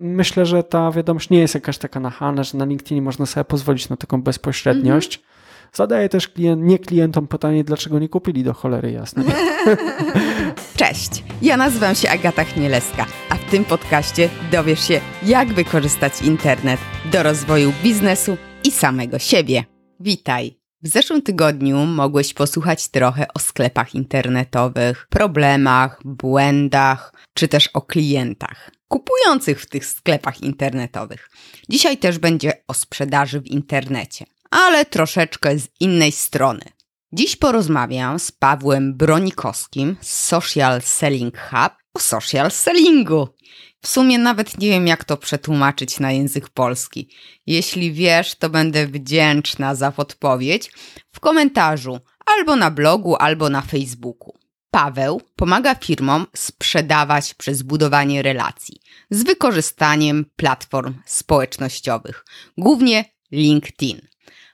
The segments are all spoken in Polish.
myślę, że ta wiadomość nie jest jakaś taka nachalna, że na LinkedInie można sobie pozwolić na taką bezpośredniość. Mhm. Zadaję też klient, nie klientom pytanie, dlaczego nie kupili do cholery jasnej. Cześć, ja nazywam się Agata Chmielewska, a w tym podcaście dowiesz się, jak wykorzystać internet do rozwoju biznesu i samego siebie. Witaj! W zeszłym tygodniu mogłeś posłuchać trochę o sklepach internetowych, problemach, błędach, czy też o klientach kupujących w tych sklepach internetowych. Dzisiaj też będzie o sprzedaży w internecie, ale troszeczkę z innej strony. Dziś porozmawiam z Pawłem Bronikowskim z Social Selling Hub o social sellingu. W sumie nawet nie wiem, jak to przetłumaczyć na język polski. Jeśli wiesz, to będę wdzięczna za podpowiedź w komentarzu albo na blogu, albo na Facebooku. Paweł pomaga firmom sprzedawać przez budowanie relacji z wykorzystaniem platform społecznościowych, głównie LinkedIn.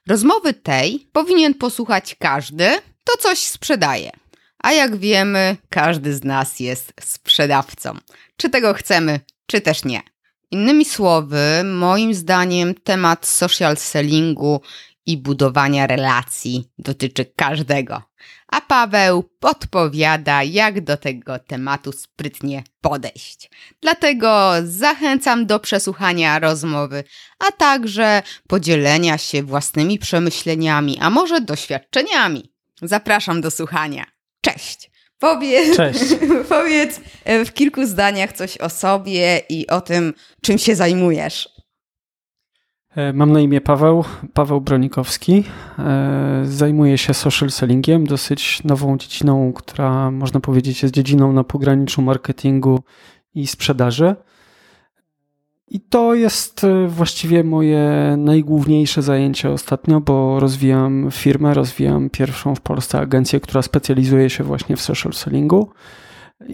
Rozmowy tej powinien posłuchać każdy, to coś sprzedaje. A jak wiemy, każdy z nas jest sprzedawcą. Czy tego chcemy, czy też nie. Innymi słowy, moim zdaniem temat social sellingu i budowania relacji dotyczy każdego. A Paweł podpowiada, jak do tego tematu sprytnie podejść. Dlatego zachęcam do przesłuchania rozmowy, a także podzielenia się własnymi przemyśleniami, a może doświadczeniami. Zapraszam do słuchania. Cześć! Powiedz, powiedz w kilku zdaniach coś o sobie i o tym, czym się zajmujesz. E, mam na imię Paweł, Paweł Bronikowski. E, zajmuję się social sellingiem, dosyć nową dziedziną, która można powiedzieć jest dziedziną na pograniczu marketingu i sprzedaży. I to jest e, właściwie moje najgłówniejsze zajęcie ostatnio, bo rozwijam firmę, rozwijam pierwszą w Polsce agencję, która specjalizuje się właśnie w social sellingu.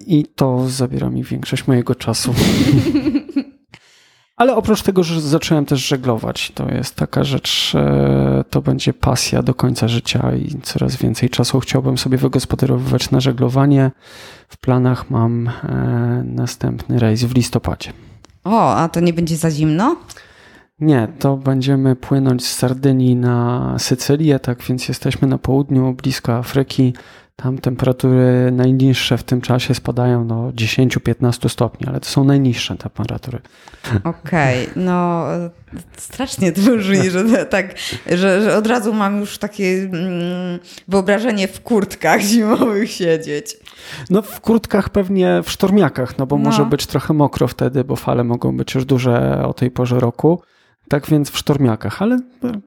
I to zabiera mi większość mojego czasu. Ale oprócz tego, że zacząłem też żeglować, to jest taka rzecz, e, to będzie pasja do końca życia i coraz więcej czasu chciałbym sobie wygospodarowywać na żeglowanie. W planach mam e, następny rejs w listopadzie. O, a to nie będzie za zimno? Nie, to będziemy płynąć z Sardynii na Sycylię, tak więc jesteśmy na południu, blisko Afryki. Tam temperatury najniższe w tym czasie spadają do 10-15 stopni, ale to są najniższe temperatury. Okej, okay, no strasznie to brzmi, że tak, że, że od razu mam już takie mm, wyobrażenie w kurtkach zimowych siedzieć. No w kurtkach pewnie w sztormiakach, no bo no. może być trochę mokro wtedy, bo fale mogą być już duże o tej porze roku. Tak więc w sztormiakach, ale e,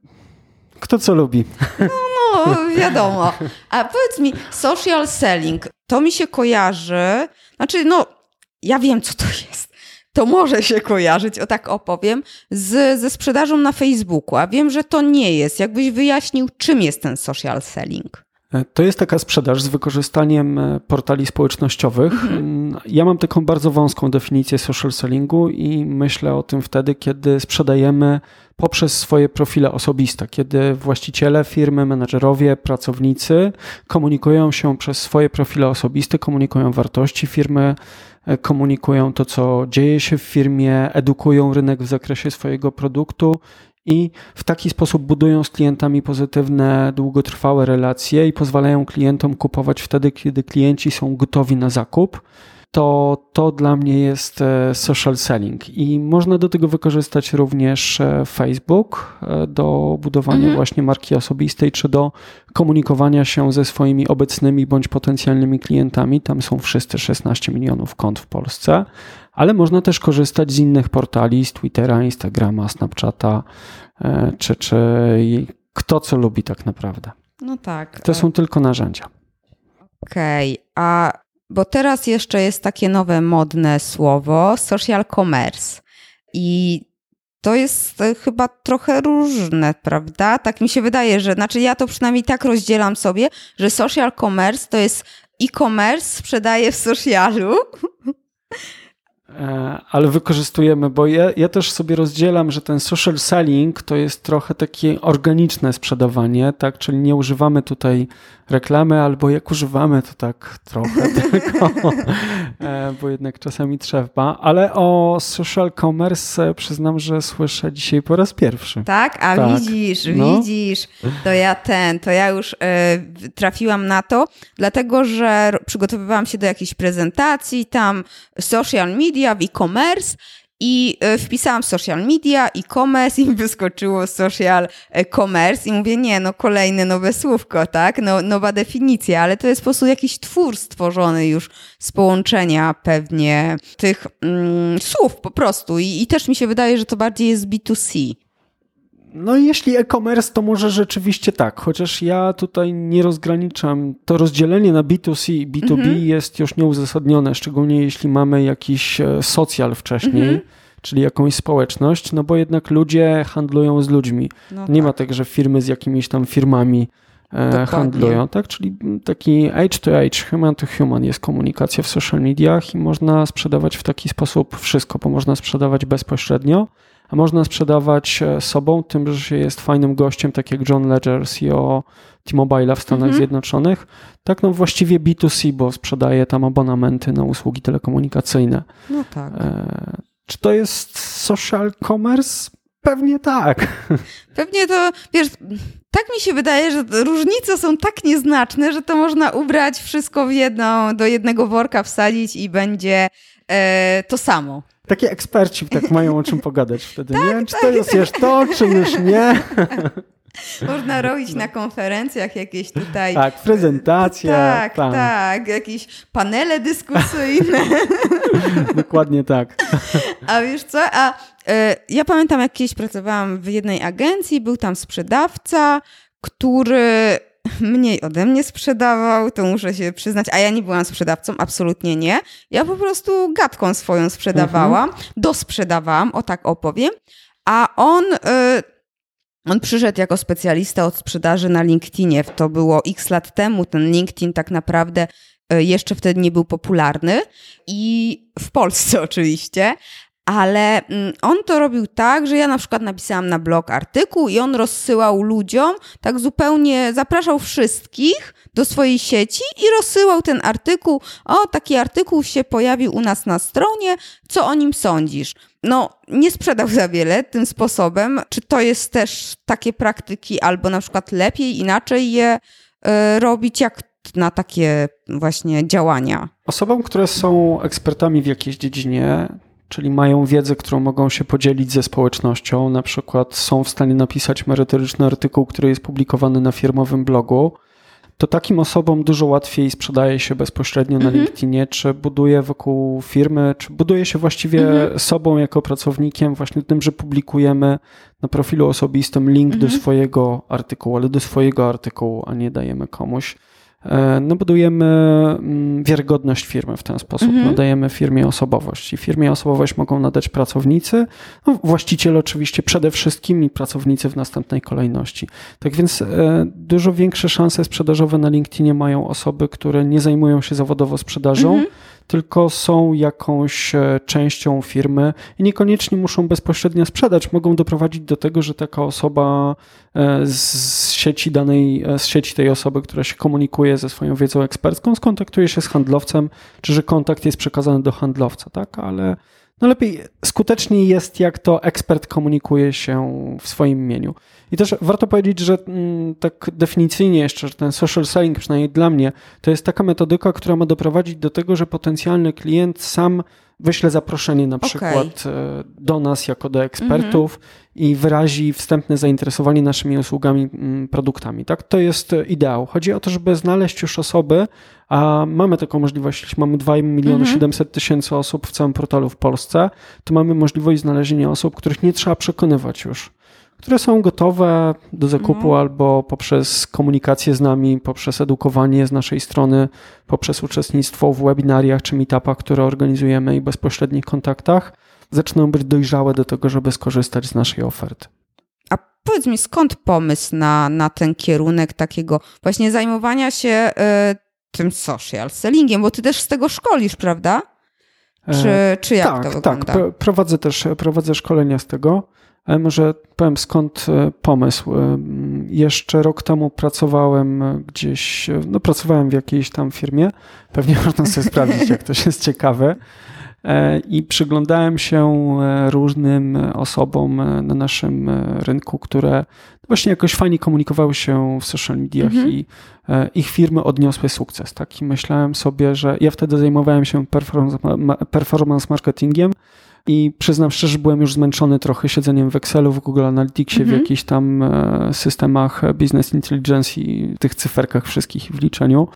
kto co lubi. No, no, wiadomo. A powiedz mi, social selling, to mi się kojarzy, znaczy no, ja wiem co to jest. To może się kojarzyć, o tak opowiem, z, ze sprzedażą na Facebooku. A wiem, że to nie jest. Jakbyś wyjaśnił, czym jest ten social selling? E, to jest taka sprzedaż z wykorzystaniem e, portali społecznościowych. Mhm. Mm, ja mam taką bardzo wąską definicję social sellingu i myślę o tym wtedy, kiedy sprzedajemy poprzez swoje profile osobiste, kiedy właściciele firmy, menedżerowie, pracownicy komunikują się przez swoje profile osobiste, komunikują wartości firmy, e, komunikują to, co dzieje się w firmie, edukują rynek w zakresie swojego produktu i w taki sposób budują z klientami pozytywne, długotrwałe relacje i pozwalają klientom kupować wtedy, kiedy klienci są gotowi na zakup. To, to dla mnie jest e, social selling i można do tego wykorzystać również e, Facebook e, do budowania mhm. właśnie marki osobistej czy do komunikowania się ze swoimi obecnymi bądź potencjalnymi klientami. Tam są wszyscy 16 milionów kont w Polsce ale można też korzystać z innych portali, z Twittera, Instagrama, Snapchata, czy, czy kto co lubi tak naprawdę. No tak. To są tylko narzędzia. Okej, okay. a bo teraz jeszcze jest takie nowe modne słowo social commerce i to jest e, chyba trochę różne, prawda? Tak mi się wydaje, że znaczy ja to przynajmniej tak rozdzielam sobie, że social commerce to jest e-commerce sprzedaje w socialu. E, ale wykorzystujemy, bo ja, ja też sobie rozdzielam, że ten social selling to jest trochę takie organiczne sprzedawanie, tak, czyli nie używamy tutaj reklamy, albo jak używamy, to tak trochę tylko, e, bo jednak czasami trzeba. Ale o social commerce przyznam, że słyszę dzisiaj po raz pierwszy. Tak? A tak. widzisz, no. widzisz, to ja ten, to ja już y, trafiłam na to, dlatego, że przygotowywałam się do jakiejś prezentacji, tam social media w e-commerce i e, wpisałam social media, e-commerce i mi wyskoczyło social e, commerce i mówię, nie, no kolejne nowe słówko, tak? No, nowa definicja, ale to jest po prostu jakiś twór stworzony już z połączenia pewnie tych mm, słów po prostu I, i też mi się wydaje, że to bardziej jest B2C. No jeśli e-commerce, to może rzeczywiście tak, chociaż ja tutaj nie rozgraniczam. To rozdzielenie na B2C i B2B mhm. jest już nieuzasadnione, szczególnie jeśli mamy jakiś e, socjal wcześniej. Mhm. Czyli jakąś społeczność, no bo jednak ludzie handlują z ludźmi. No nie tak. ma tak, że firmy z jakimiś tam firmami e, handlują, tak? Czyli taki age to age, human to human jest komunikacja w social mediach i można sprzedawać w taki sposób wszystko, bo można sprzedawać bezpośrednio, a można sprzedawać e, sobą, tym, że się jest fajnym gościem, tak jak John Ledger, CEO T-Mobile'a w Stanach mhm. Zjednoczonych. Tak, no właściwie B2C, bo sprzedaje tam abonamenty na usługi telekomunikacyjne. No tak. E, czy to jest social commerce? Pewnie tak. Pewnie to, wiesz, tak mi się wydaje, że różnice są tak nieznaczne, że to można ubrać wszystko w jedną, do jednego worka wsadzić i będzie e, to samo. Takie eksperci tak mają o czym pogadać wtedy, tak, nie? Czy tak, to jest tak. już to, czy już nie? Można robić na konferencjach jakieś tutaj. Tak, prezentacje. Tak, tak, tak, jakieś panele dyskusyjne. Dokładnie tak. A wiesz co? A y, ja pamiętam, jak kiedyś pracowałam w jednej agencji, był tam sprzedawca, który mniej ode mnie sprzedawał, to muszę się przyznać, a ja nie byłam sprzedawcą, absolutnie nie. Ja po prostu gadką swoją sprzedawałam, mhm. dosprzedawałam, o tak opowiem, a on... Y, on przyszedł jako specjalista od sprzedaży na LinkedInie. To było x lat temu. Ten LinkedIn tak naprawdę e, jeszcze wtedy nie był popularny i w Polsce oczywiście, ale mm, on to robił tak, że ja na przykład napisałam na blog artykuł i on rozsyłał ludziom, tak zupełnie zapraszał wszystkich do swojej sieci i rozsyłał ten artykuł. O, taki artykuł się pojawił u nas na stronie, co o nim sądzisz? No, nie sprzedał za wiele tym sposobem. Czy to jest też takie praktyki, albo na przykład lepiej, inaczej je y, robić? Jak na takie właśnie działania? Osobom, które są ekspertami w jakiejś dziedzinie, czyli mają wiedzę, którą mogą się podzielić ze społecznością, na przykład są w stanie napisać merytoryczny artykuł, który jest publikowany na firmowym blogu, to takim osobom dużo łatwiej sprzedaje się bezpośrednio na mhm. LinkedInie, czy buduje wokół firmy, czy buduje się właściwie mhm. sobą jako pracownikiem, właśnie tym, że publikujemy na profilu osobistym link do mhm. swojego artykułu, ale do swojego artykułu, a nie dajemy komuś. E, no budujemy mm, wiarygodność firmy w ten sposób. Mhm. Nadajemy firmie osobowość i firmie osobowość mogą nadać pracownicy, no właściciel oczywiście przede wszystkim i pracownicy w następnej kolejności. Tak więc e, dużo większe szanse sprzedażowe na LinkedInie mają osoby, które nie zajmują się zawodowo sprzedażą, mhm tylko są jakąś e, częścią firmy i niekoniecznie muszą bezpośrednio sprzedać. Mogą doprowadzić do tego, że taka osoba e, z sieci danej, e, z sieci tej osoby, która się komunikuje ze swoją wiedzą ekspercką, skontaktuje się z handlowcem, czy że kontakt jest przekazany do handlowca, tak? Ale no lepiej, skuteczniej jest, jak to ekspert komunikuje się w swoim imieniu. I też warto powiedzieć, że mm, tak definicyjnie jeszcze, że ten social selling, przynajmniej dla mnie, to jest taka metodyka, która ma doprowadzić do tego, że potencjalny klient sam wyśle zaproszenie na przykład okay. E, do nas jako do ekspertów mm -hmm. i wyrazi wstępne zainteresowanie naszymi usługami, mm, produktami. Tak, to jest ideał. Chodzi o to, żeby znaleźć już osoby, a mamy taką możliwość, jeśli mamy 2 miliony mm -hmm. 700 tysięcy osób w całym portalu w Polsce, to mamy możliwość znalezienia osób, których nie trzeba przekonywać już które są gotowe do zakupu mhm. albo poprzez komunikację z nami, poprzez edukowanie z naszej strony, poprzez uczestnictwo w webinariach czy meetupach, które organizujemy i bezpośrednich kontaktach, zaczną być dojrzałe do tego, żeby skorzystać z naszej oferty. A powiedz mi, skąd pomysł na, na ten kierunek takiego właśnie zajmowania się y, tym social sellingiem, bo ty też z tego szkolisz, prawda? Czy, czy jak tak, to wygląda? Tak, prowadzę też prowadzę szkolenia z tego. Ale może powiem skąd e, pomysł. E, jeszcze rok temu pracowałem gdzieś, no pracowałem w jakiejś tam firmie. Pewnie można sobie sprawdzić, jak to jest ciekawe. E, I przyglądałem się różnym osobom na naszym rynku, które właśnie jakoś fajnie komunikowały się w social mediach mhm. i ich firmy odniosły sukces. Taki myślałem sobie, że ja wtedy zajmowałem się performance, performance marketingiem i przyznam szczerze, byłem już zmęczony trochę siedzeniem w Excelu, w Google Analyticsie, -hmm. w mhm. jakichś tam e, systemach business intelligence i tych cyferkach wszystkich w liczeniu.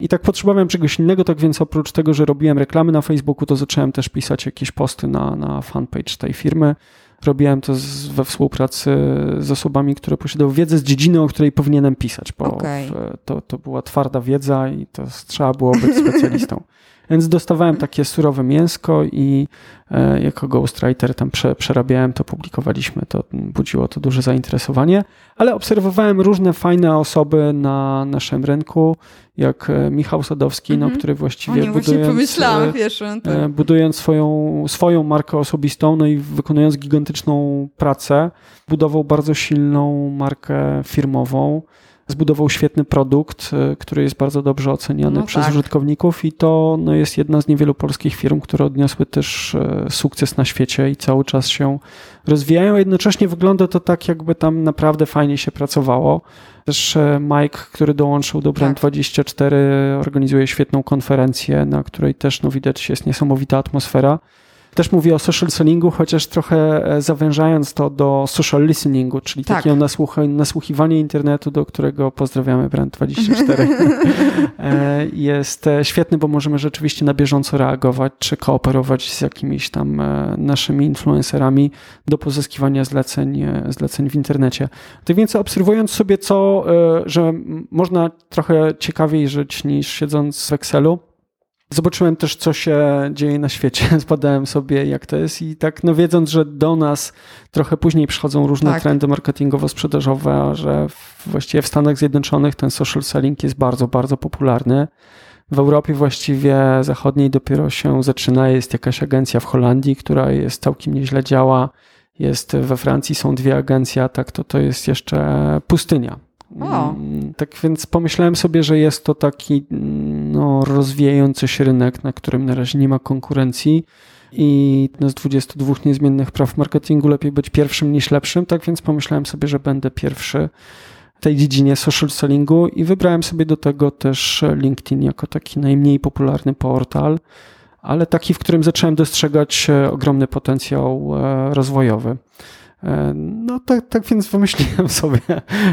I tak potrzebowałem czegoś innego, tak więc oprócz tego, że robiłem reklamy na Facebooku, to zacząłem też pisać jakieś posty na, na fanpage tej firmy. Robiłem to z, we współpracy z osobami, które posiadały wiedzę z dziedziny, o której powinienem pisać, bo okay. w, to, to była twarda wiedza i to trzeba było być specjalistą. Więc dostawałem takie surowe mięsko i e, jako ghostwriter tam prze, przerabiałem to, publikowaliśmy to, budziło to duże zainteresowanie, ale obserwowałem różne fajne osoby na naszym rynku, jak e, Michał Sadowski, mm -hmm. no, mhm. który właściwie nie, budując, e, wiesz, tak. budując swoją, swoją markę osobistą, no i wykonując gigantyczną pracę, budował bardzo silną markę firmową zbudował świetny produkt, e, który jest bardzo dobrze oceniany no przez tak. użytkowników i to no, jest jedna z niewielu polskich firm, które odniosły też e, sukces na świecie i cały czas się rozwijają. Jednocześnie wygląda to tak, jakby tam naprawdę fajnie się pracowało. Też e, Mike, który dołączył do Brand24, organizuje świetną konferencję, na której też no, widać jest niesamowita atmosfera. Też mówię o social sellingu, chociaż trochę e, zawężając to do social listeningu, czyli tak. takiego nasłuch- nasłuchiwania internetu, do którego pozdrawiamy Brand24. E, jest e, świetny, bo możemy rzeczywiście na bieżąco reagować, czy kooperować z jakimiś tam naszymi influencerami do pozyskiwania zleceń, zleceń w internecie. Tak więc obserwując sobie co, że można trochę ciekawiej żyć niż siedząc w Excelu, Zobaczyłem też, co się dzieje na świecie. Zbadałem sobie, jak to jest, i tak, no wiedząc, że do nas trochę później przychodzą różne tak. trendy marketingowo-sprzedażowe, że właściwie w Stanach Zjednoczonych ten social selling jest bardzo, bardzo popularny. W Europie właściwie zachodniej dopiero się zaczyna. Jest jakaś agencja w Holandii, która jest całkiem nieźle działa. Jest we Francji są dwie agencje, tak to to jest jeszcze pustynia. O. Mm, tak więc pomyślałem sobie, że jest to taki no, rozwijający się rynek, na którym na razie nie ma konkurencji i z 22 niezmiennych praw marketingu lepiej być pierwszym niż lepszym, tak więc pomyślałem sobie, że będę pierwszy w tej dziedzinie social sellingu i wybrałem sobie do tego też LinkedIn jako taki najmniej popularny portal, ale taki, w którym zacząłem dostrzegać e, ogromny potencjał e, rozwojowy. E, no tak, tak więc wymyśliłem sobie,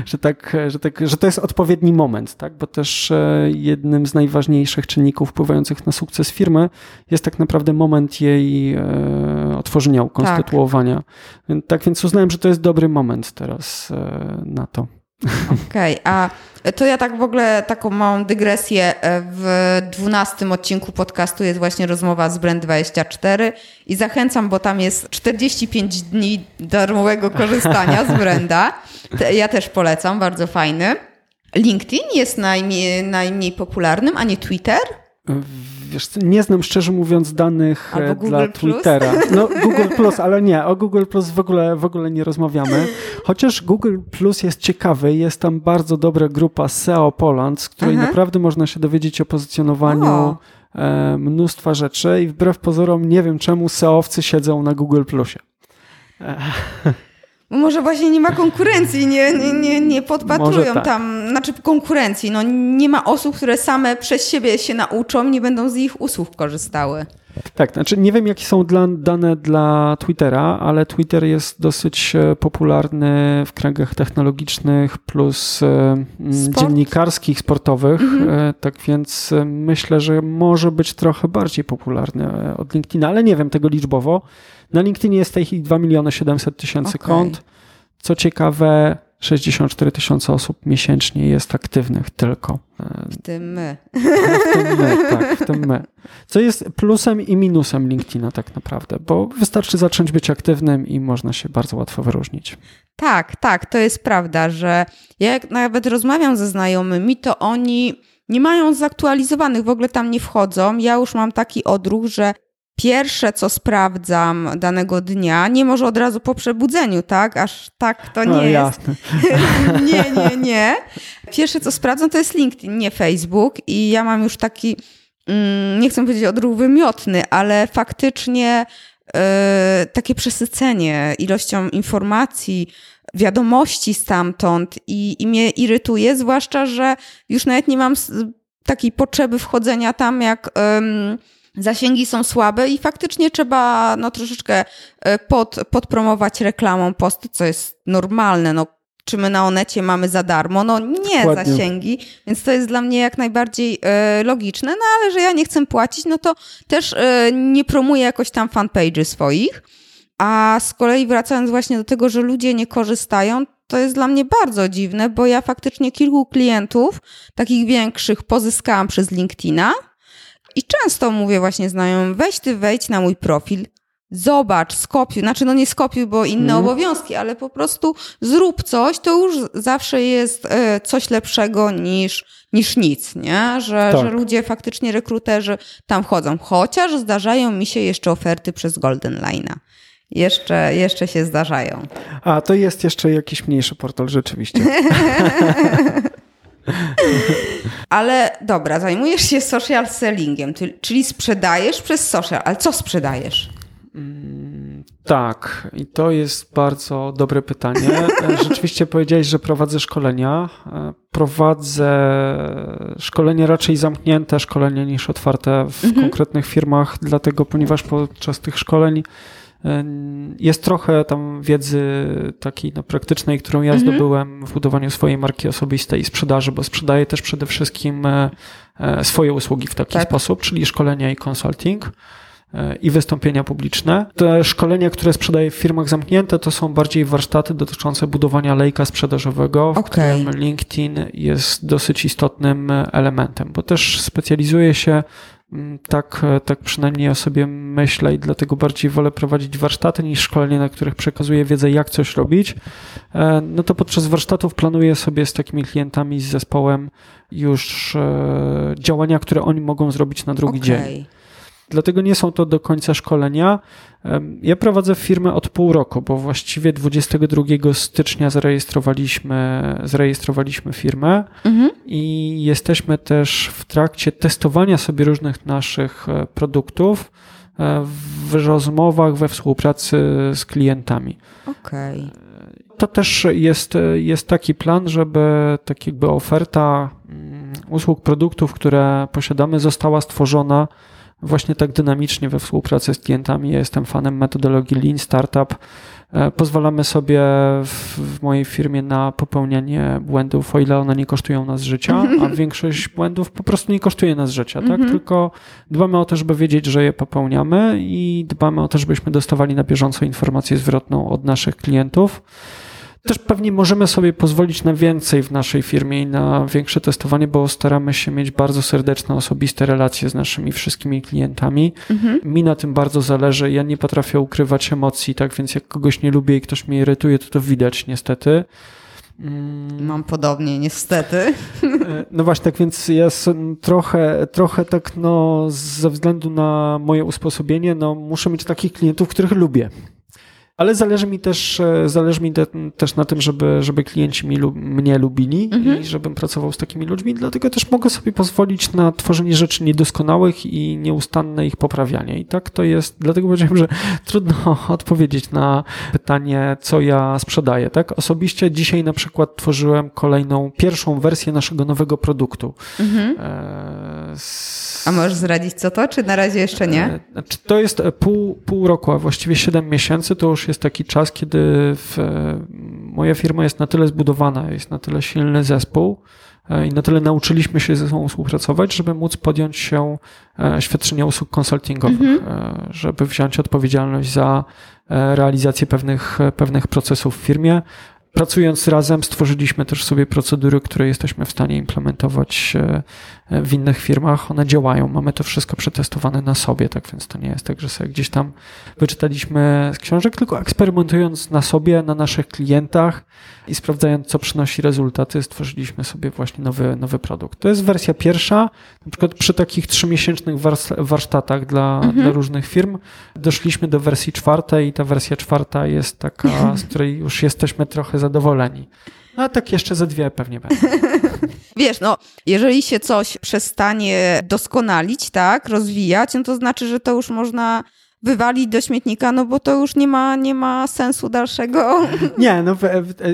że, tak, że, tak, że to jest odpowiedni moment, tak? bo też e, jednym z najważniejszych czynników wpływających na sukces firmy jest tak naprawdę moment jej e, otworzenia, ukonstytuowania. Tak. tak więc uznałem, że to jest dobry moment teraz na to. Okej, okay, a to ja tak w ogóle taką małą dygresję. W dwunastym odcinku podcastu jest właśnie rozmowa z Brand24 i zachęcam, bo tam jest 45 dni darmowego korzystania z Brenda. Ja też polecam, bardzo fajny. LinkedIn jest najmniej, najmniej popularnym, a nie Twitter? Wiesz, nie znam szczerze mówiąc danych e, Albo dla Twittera. No Google Plus, ale nie, o Google Plus w ogóle, w ogóle nie rozmawiamy. Chociaż Google Plus jest ciekawy, jest tam bardzo dobra grupa SEO Poland, z której Aha. naprawdę można się dowiedzieć o pozycjonowaniu o. E, mnóstwa rzeczy i wbrew pozorom nie wiem czemu SEOwcy siedzą na Google Plusie. E, może właśnie nie ma konkurencji, nie, nie, nie, nie podpatrują tak. tam, znaczy konkurencji, no nie ma osób, które same przez siebie się nauczą, nie będą z ich usług korzystały. Tak, znaczy nie wiem jakie są dla, dane dla Twittera, ale Twitter jest dosyć e, popularny w kręgach technologicznych plus e, Sport? dziennikarskich, sportowych, mhm. tak więc myślę, że może być trochę bardziej popularny od LinkedIna, ale nie wiem tego liczbowo. Na LinkedInie jest w tej chwili 2 miliony 700 tysięcy okay. kont. Co ciekawe, 64 tysiące osób miesięcznie jest aktywnych tylko. W tym my. W tym my, tak, w tym my. Co jest plusem i minusem LinkedIna tak naprawdę, bo wystarczy zacząć być aktywnym i można się bardzo łatwo wyróżnić. Tak, tak, to jest prawda, że ja jak nawet rozmawiam ze znajomymi, to oni nie mają zaktualizowanych, w ogóle tam nie wchodzą. Ja już mam taki odruch, że pierwsze, co sprawdzam danego dnia, nie może od razu po przebudzeniu, tak? Aż tak to nie no, jest. Jasne. nie, nie, nie. Pierwsze, co sprawdzam, to jest LinkedIn, nie Facebook. I ja mam już taki, mm, nie chcę powiedzieć odruch wymiotny, ale faktycznie yy, takie przesycenie ilością informacji, wiadomości stamtąd i, i mnie irytuje, zwłaszcza, że już nawet nie mam takiej potrzeby wchodzenia tam, jak zasięgi są słabe i faktycznie trzeba no, troszeczkę e, pod, podpromować reklamą posty, co jest normalne. No, czy my na Onecie mamy za darmo? No nie Dokładnie. zasięgi, więc to jest dla mnie jak najbardziej e, logiczne, no ale że ja nie chcę płacić, no to też e, nie promuję jakoś tam fanpage'y swoich. A z kolei wracając właśnie do tego, że ludzie nie korzystają, to jest dla mnie bardzo dziwne, bo ja faktycznie kilku klientów, takich większych, pozyskałam przez LinkedIna i często mówię właśnie znajomym, weź ty wejdź na mój profil, zobacz, skopiuj, znaczy no nie skopiuj, bo inne mm. obowiązki, ale po prostu zrób coś, to już zawsze jest e, coś lepszego niż, niż nic, nie? Że, tak. że ludzie faktycznie, rekruterzy tam chodzą, chociaż zdarzają mi się jeszcze oferty przez Golden Line'a. Jeszcze, jeszcze się zdarzają. A, to jest jeszcze jakiś mniejszy portal, rzeczywiście. Ale dobra, zajmujesz się social sellingiem, czyli sprzedajesz przez social, ale co sprzedajesz? Mm, tak, i to jest bardzo dobre pytanie. E, rzeczywiście powiedziałeś, że prowadzę szkolenia. E, prowadzę szkolenia raczej zamknięte, szkolenia niż otwarte w mhm. konkretnych firmach, dlatego ponieważ podczas tych szkoleń jest trochę tam wiedzy takiej no, praktycznej, którą ja mhm. zdobyłem w budowaniu swojej marki osobistej i sprzedaży, bo sprzedaję też przede wszystkim e, e, swoje usługi w taki tak. sposób, czyli szkolenia i consulting e, i wystąpienia publiczne. Te szkolenia, które sprzedaję w firmach zamknięte, to są bardziej warsztaty dotyczące budowania lejka sprzedażowego, w okay. którym LinkedIn jest dosyć istotnym elementem, bo też specjalizuje się tak, e, tak przynajmniej o sobie myślę i dlatego bardziej wolę prowadzić warsztaty niż szkolenie, na których przekazuję wiedzę, jak coś robić. E, no to podczas warsztatów planuję sobie z takimi klientami, z zespołem już e, działania, które oni mogą zrobić na drugi okay. dzień. Dlatego nie są to do końca szkolenia. Ja prowadzę firmę od pół roku, bo właściwie 22 stycznia zarejestrowaliśmy, zarejestrowaliśmy firmę mhm. i jesteśmy też w trakcie testowania sobie różnych naszych e, produktów e, w rozmowach, we współpracy z klientami. Okej. Okay. To też jest, jest taki plan, żeby tak jakby oferta mm, usług, produktów, które posiadamy, została stworzona właśnie tak dynamicznie we współpracy z klientami. Ja jestem fanem metodologii Lean Startup. E, pozwalamy sobie w, w, mojej firmie na popełnianie błędów, o ile one nie kosztują nas życia, a większość błędów po prostu nie kosztuje nas życia, tak? Mhm. Tylko dbamy o to, żeby wiedzieć, że je popełniamy i dbamy o to, żebyśmy dostawali na bieżąco informację zwrotną od naszych klientów. Też pewnie możemy sobie pozwolić na więcej w naszej firmie i na większe testowanie, bo staramy się mieć bardzo serdeczne, osobiste relacje z naszymi wszystkimi klientami. Mhm. Mi na tym bardzo zależy. Ja nie potrafię ukrywać emocji, tak więc jak kogoś nie lubię i ktoś mnie irytuje, to to widać niestety. Mm. Mam podobnie, niestety. E, no właśnie, tak więc ja trochę, trochę tak, no, ze względu na moje usposobienie, no, muszę mieć takich klientów, których lubię. Ale zależy mi też, e, zależy mi też na tym, żeby, żeby klienci mi, mnie lubili mhm. i żebym pracował z takimi ludźmi, dlatego też mogę sobie pozwolić na tworzenie rzeczy niedoskonałych i nieustanne ich poprawianie. I tak to jest, dlatego powiedziałem, że trudno odpowiedzieć na pytanie, co ja sprzedaję. Tak? Osobiście dzisiaj na przykład tworzyłem kolejną, pierwszą wersję naszego nowego produktu. Mhm. E, a możesz zdradzić co to, czy na razie jeszcze nie? E, znaczy, to jest pół, pół roku, a właściwie 7 miesięcy, to już jest taki czas, kiedy w, moja firma jest na tyle zbudowana, jest na tyle silny zespół e, i na tyle nauczyliśmy się ze sobą współpracować, żeby móc podjąć się e, świadczenia usług konsultingowych, mhm. E, żeby wziąć odpowiedzialność za realizację pewnych, pewnych procesów w firmie. Pracując razem, stworzyliśmy też sobie procedury, które jesteśmy w stanie implementować w innych firmach, one działają. Mamy to wszystko przetestowane na sobie, tak więc to nie jest tak, że sobie gdzieś tam wyczytaliśmy z książek, tylko eksperymentując na sobie, na naszych klientach i sprawdzając, co przynosi rezultaty, stworzyliśmy sobie właśnie nowy, nowy produkt. To jest wersja pierwsza. Na przykład przy takich trzymiesięcznych warsztatach dla, mhm. dla różnych firm doszliśmy do wersji czwartej i ta wersja czwarta jest taka, z której już jesteśmy trochę zadowoleni. No, a tak jeszcze ze dwie pewnie będą. Wiesz, no, jeżeli się coś przestanie doskonalić, tak, rozwijać, no to znaczy, że to już można wywalić do śmietnika, no bo to już nie ma, nie ma sensu dalszego. Nie, no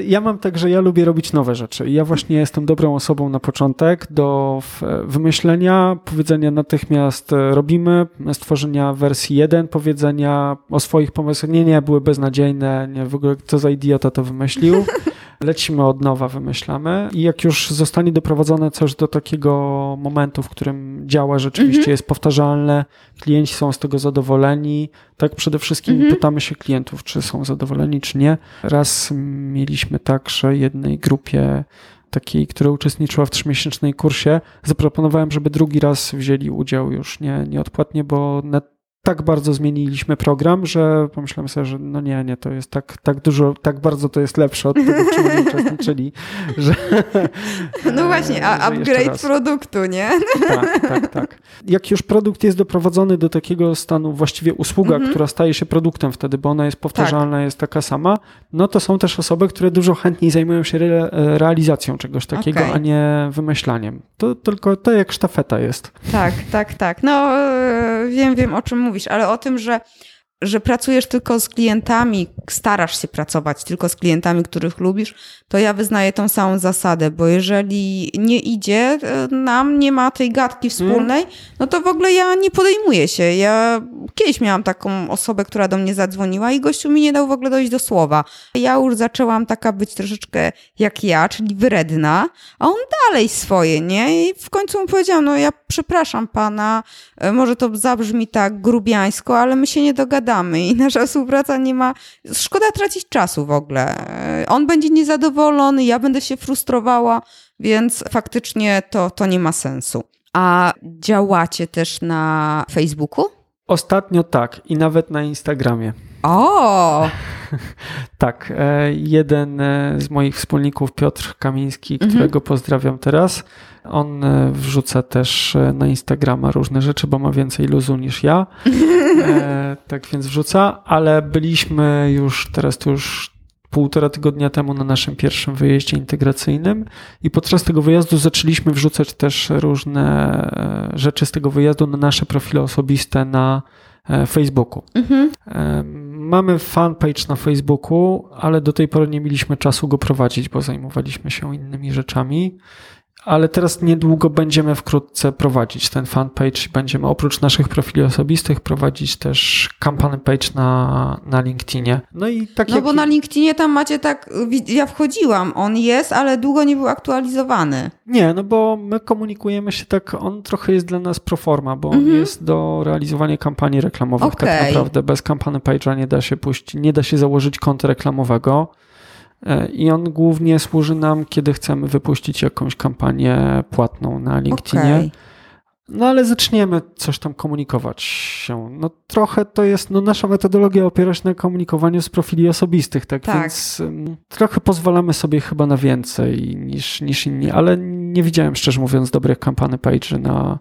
ja mam tak, że ja lubię robić nowe rzeczy. Ja właśnie jestem dobrą osobą na początek do wymyślenia, powiedzenia natychmiast e, robimy, stworzenia wersji 1, powiedzenia o swoich pomysłach. Nie, nie, były beznadziejne, nie, w ogóle kto za idiota to wymyślił. lecimy od nowa, wymyślamy i jak już zostanie doprowadzone coś do takiego momentu, w którym działa rzeczywiście, mhm. jest powtarzalne, klienci są z tego zadowoleni, tak przede wszystkim mhm. pytamy się klientów, czy są zadowoleni, czy nie. Raz mieliśmy tak, że jednej grupie takiej, która uczestniczyła w trzymiesięcznej kursie, zaproponowałem, żeby drugi raz wzięli udział już nie, nieodpłatnie, bo net tak bardzo zmieniliśmy program, że pomyślałem sobie, że no nie, nie, to jest tak, tak dużo, tak bardzo to jest lepsze od tego, w czym oni uczestniczyli, że... No właśnie, a upgrade produktu, nie? Tak, tak, tak. Jak już produkt jest doprowadzony do takiego stanu, właściwie usługa, mhm. która staje się produktem wtedy, bo ona jest powtarzalna, tak. jest taka sama, no to są też osoby, które dużo chętniej zajmują się re realizacją czegoś takiego, okay. a nie wymyślaniem. To tylko to jak sztafeta jest. Tak, tak, tak. No e, wiem, wiem o czym mówię mówisz, ale o tym, że że pracujesz tylko z klientami, starasz się pracować tylko z klientami, których lubisz, to ja wyznaję tą samą zasadę, bo jeżeli nie idzie e, nam, nie ma tej gadki wspólnej, mm. no to w ogóle ja nie podejmuję się. Ja kiedyś miałam taką osobę, która do mnie zadzwoniła i gościu mi nie dał w ogóle dojść do słowa. Ja już zaczęłam taka być troszeczkę jak ja, czyli wredna, a on dalej swoje, nie? I w końcu mu powiedziałam, no ja przepraszam pana, e, może to zabrzmi tak grubiańsko, ale my się nie dogadamy i nasza współpraca nie ma. Szkoda tracić czasu w ogóle. On będzie niezadowolony, ja będę się frustrowała, więc faktycznie to, to nie ma sensu. A działacie też na Facebooku? Ostatnio tak i nawet na Instagramie. O! tak. E, jeden e, z moich wspólników, Piotr Kamiński, mhm. którego pozdrawiam teraz, on e, wrzuca też na Instagrama różne rzeczy, bo ma więcej luzu niż ja. tak więc wrzuca, ale byliśmy już, teraz to już półtora tygodnia temu na naszym pierwszym wyjeździe integracyjnym i podczas tego wyjazdu zaczęliśmy wrzucać też różne rzeczy z tego wyjazdu na nasze profile osobiste na Facebooku. Mhm. Mamy fanpage na Facebooku, ale do tej pory nie mieliśmy czasu go prowadzić, bo zajmowaliśmy się innymi rzeczami ale teraz niedługo będziemy wkrótce prowadzić ten fanpage. Będziemy oprócz naszych profili osobistych prowadzić też kampany page na, na LinkedInie. No i tak No jak... bo na LinkedInie tam macie tak, ja wchodziłam, on jest, ale długo nie był aktualizowany. Nie, no bo my komunikujemy się tak, on trochę jest dla nas proforma, bo mhm. on jest do realizowania kampanii reklamowych okay. tak naprawdę. Bez kampany page'a nie da się puścić, nie da się założyć konta reklamowego. E, I on głównie służy nam, kiedy chcemy wypuścić jakąś kampanię płatną na LinkedInie. Okay. No ale zaczniemy coś tam komunikować się. No trochę to jest, no nasza metodologia opiera się na komunikowaniu z profili osobistych, tak, tak. więc um, trochę pozwalamy sobie chyba na więcej niż, niż inni, ale nie widziałem szczerze mówiąc dobrych kampany page na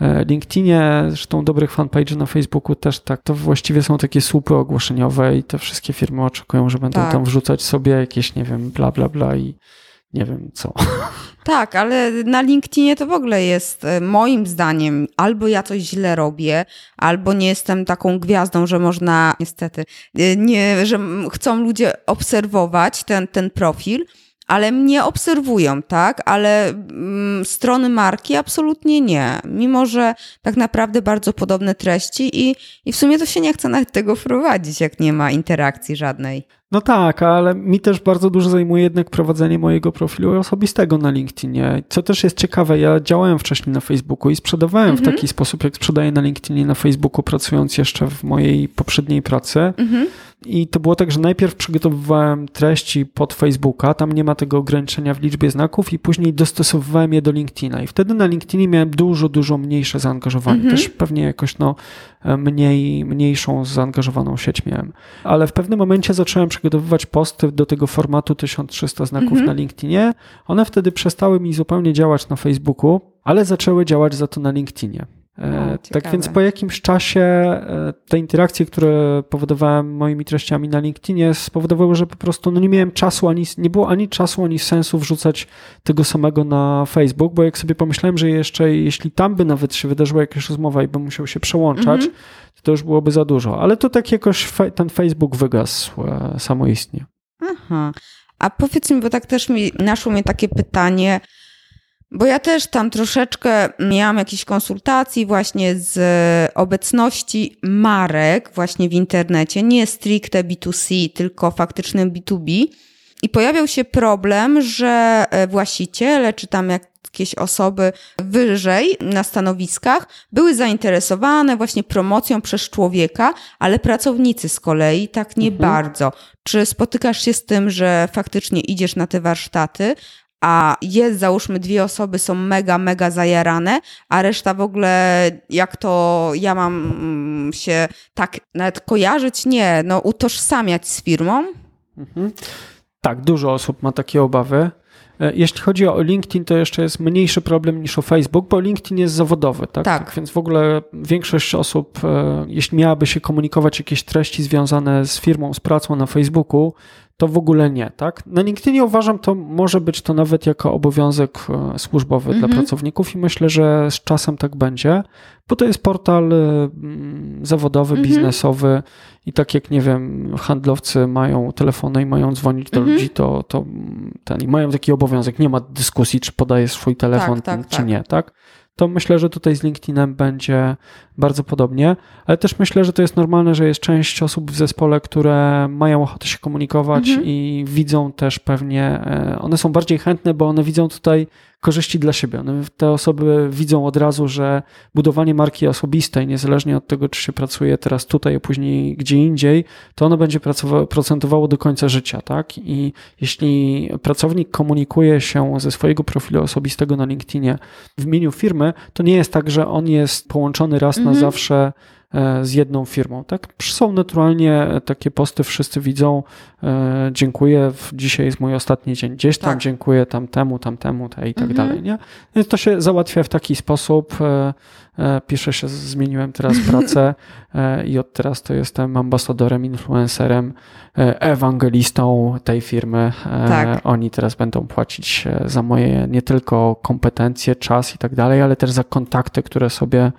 e, LinkedInie, zresztą dobrych fanpage na Facebooku też tak. To właściwie są takie słupy ogłoszeniowe i te wszystkie firmy oczekują, że będą tak. tam wrzucać sobie jakieś, nie wiem, bla, bla, bla i nie wiem co. Tak, ale na LinkedInie to w ogóle jest e, moim zdaniem albo ja coś źle robię, albo nie jestem taką gwiazdą, że można niestety, e, nie, że chcą ludzie obserwować ten, ten profil, ale mnie obserwują, tak? Ale mm, strony marki absolutnie nie. Mimo, że tak naprawdę bardzo podobne treści i, i w sumie to się nie chce nawet tego wprowadzić, jak nie ma interakcji żadnej. No tak, ale mi też bardzo dużo zajmuje jednak prowadzenie mojego profilu osobistego na LinkedInie. Co też jest ciekawe, ja działałem wcześniej na Facebooku i sprzedawałem mhm. w taki sposób, jak sprzedaję na LinkedInie na Facebooku, pracując jeszcze w mojej poprzedniej pracy. Mhm. I to było tak, że najpierw przygotowywałem treści pod Facebooka, tam nie ma tego ograniczenia w liczbie znaków, i później dostosowywałem je do LinkedIna. I wtedy na LinkedInie miałem dużo, dużo mniejsze zaangażowanie. Mhm. Też pewnie jakoś no, mniej, mniejszą zaangażowaną sieć miałem. Ale w pewnym momencie zacząłem przygotowywać posty do tego formatu 1300 znaków mhm. na LinkedInie. One wtedy przestały mi zupełnie działać na Facebooku, ale zaczęły działać za to na LinkedInie. E, tak więc po jakimś czasie e, te interakcje, które powodowałem moimi treściami na LinkedInie, spowodowały, że po prostu no nie miałem czasu, ani, nie było ani czasu, ani sensu wrzucać tego samego na Facebook, bo jak sobie pomyślałem, że jeszcze jeśli tam by nawet się wydarzyła jakaś rozmowa i bym musiał się przełączać, mm -hmm. to już byłoby za dużo. Ale to tak jakoś ten Facebook wygasł e, samoistnie. Aha. A powiedz mi, bo tak też mi naszło mnie takie pytanie, bo ja też tam troszeczkę miałam jakieś konsultacji właśnie z obecności marek właśnie w internecie, nie stricte B2C, tylko faktycznym B2B. I pojawiał się problem, że e, właściciele czy tam jakieś osoby wyżej na stanowiskach były zainteresowane właśnie promocją przez człowieka, ale pracownicy z kolei tak nie mhm. bardzo. Czy spotykasz się z tym, że faktycznie idziesz na te warsztaty, a jest załóżmy dwie osoby są mega, mega zajarane, a reszta w ogóle jak to ja mam mm, się tak nawet kojarzyć, nie, no utożsamiać z firmą. Mhm. Tak, dużo osób ma takie obawy. E, jeśli chodzi o LinkedIn, to jeszcze jest mniejszy problem niż o Facebook, bo LinkedIn jest zawodowy, tak? tak. tak więc w ogóle większość osób, e, jeśli miałaby się komunikować jakieś treści związane z firmą, z pracą na Facebooku, to w ogóle nie, tak? Na LinkedInie uważam, to może być to nawet jako obowiązek e, służbowy dla mhm. pracowników i myślę, że z czasem tak będzie, bo to jest portal zawodowy, mhm. biznesowy i tak jak, nie wiem, handlowcy mają telefony i mają dzwonić do mhm. ludzi, to, to ten, i mają taki obowiązek, nie ma dyskusji, czy podaje swój telefon, tak, tak, czy tak. nie, tak? To myślę, że tutaj z LinkedInem będzie bardzo podobnie, ale też myślę, że to jest normalne, że jest część osób w zespole, które mają ochotę się komunikować mhm. i widzą też pewnie, e, one są bardziej chętne, bo one widzą tutaj korzyści dla siebie. One, te osoby widzą od razu, że budowanie marki osobistej, niezależnie od tego, czy się pracuje teraz tutaj, a później gdzie indziej, to ono będzie procentowało do końca życia, tak? I jeśli pracownik komunikuje się ze swojego profilu osobistego na LinkedInie w imieniu firmy, to nie jest tak, że on jest połączony raz mhm. na zawsze z jedną firmą. Tak? Są naturalnie takie posty, wszyscy widzą, e, dziękuję, dzisiaj jest mój ostatni dzień, gdzieś tam tak. dziękuję tamtemu, tamtemu te i tak mhm. dalej. Nie? Więc to się załatwia w taki sposób. E, pisze się, zmieniłem teraz pracę i od teraz to jestem ambasadorem, influencerem, ewangelistą tej firmy. Tak. Oni teraz będą płacić za moje nie tylko kompetencje, czas i tak dalej, ale też za kontakty, które sobie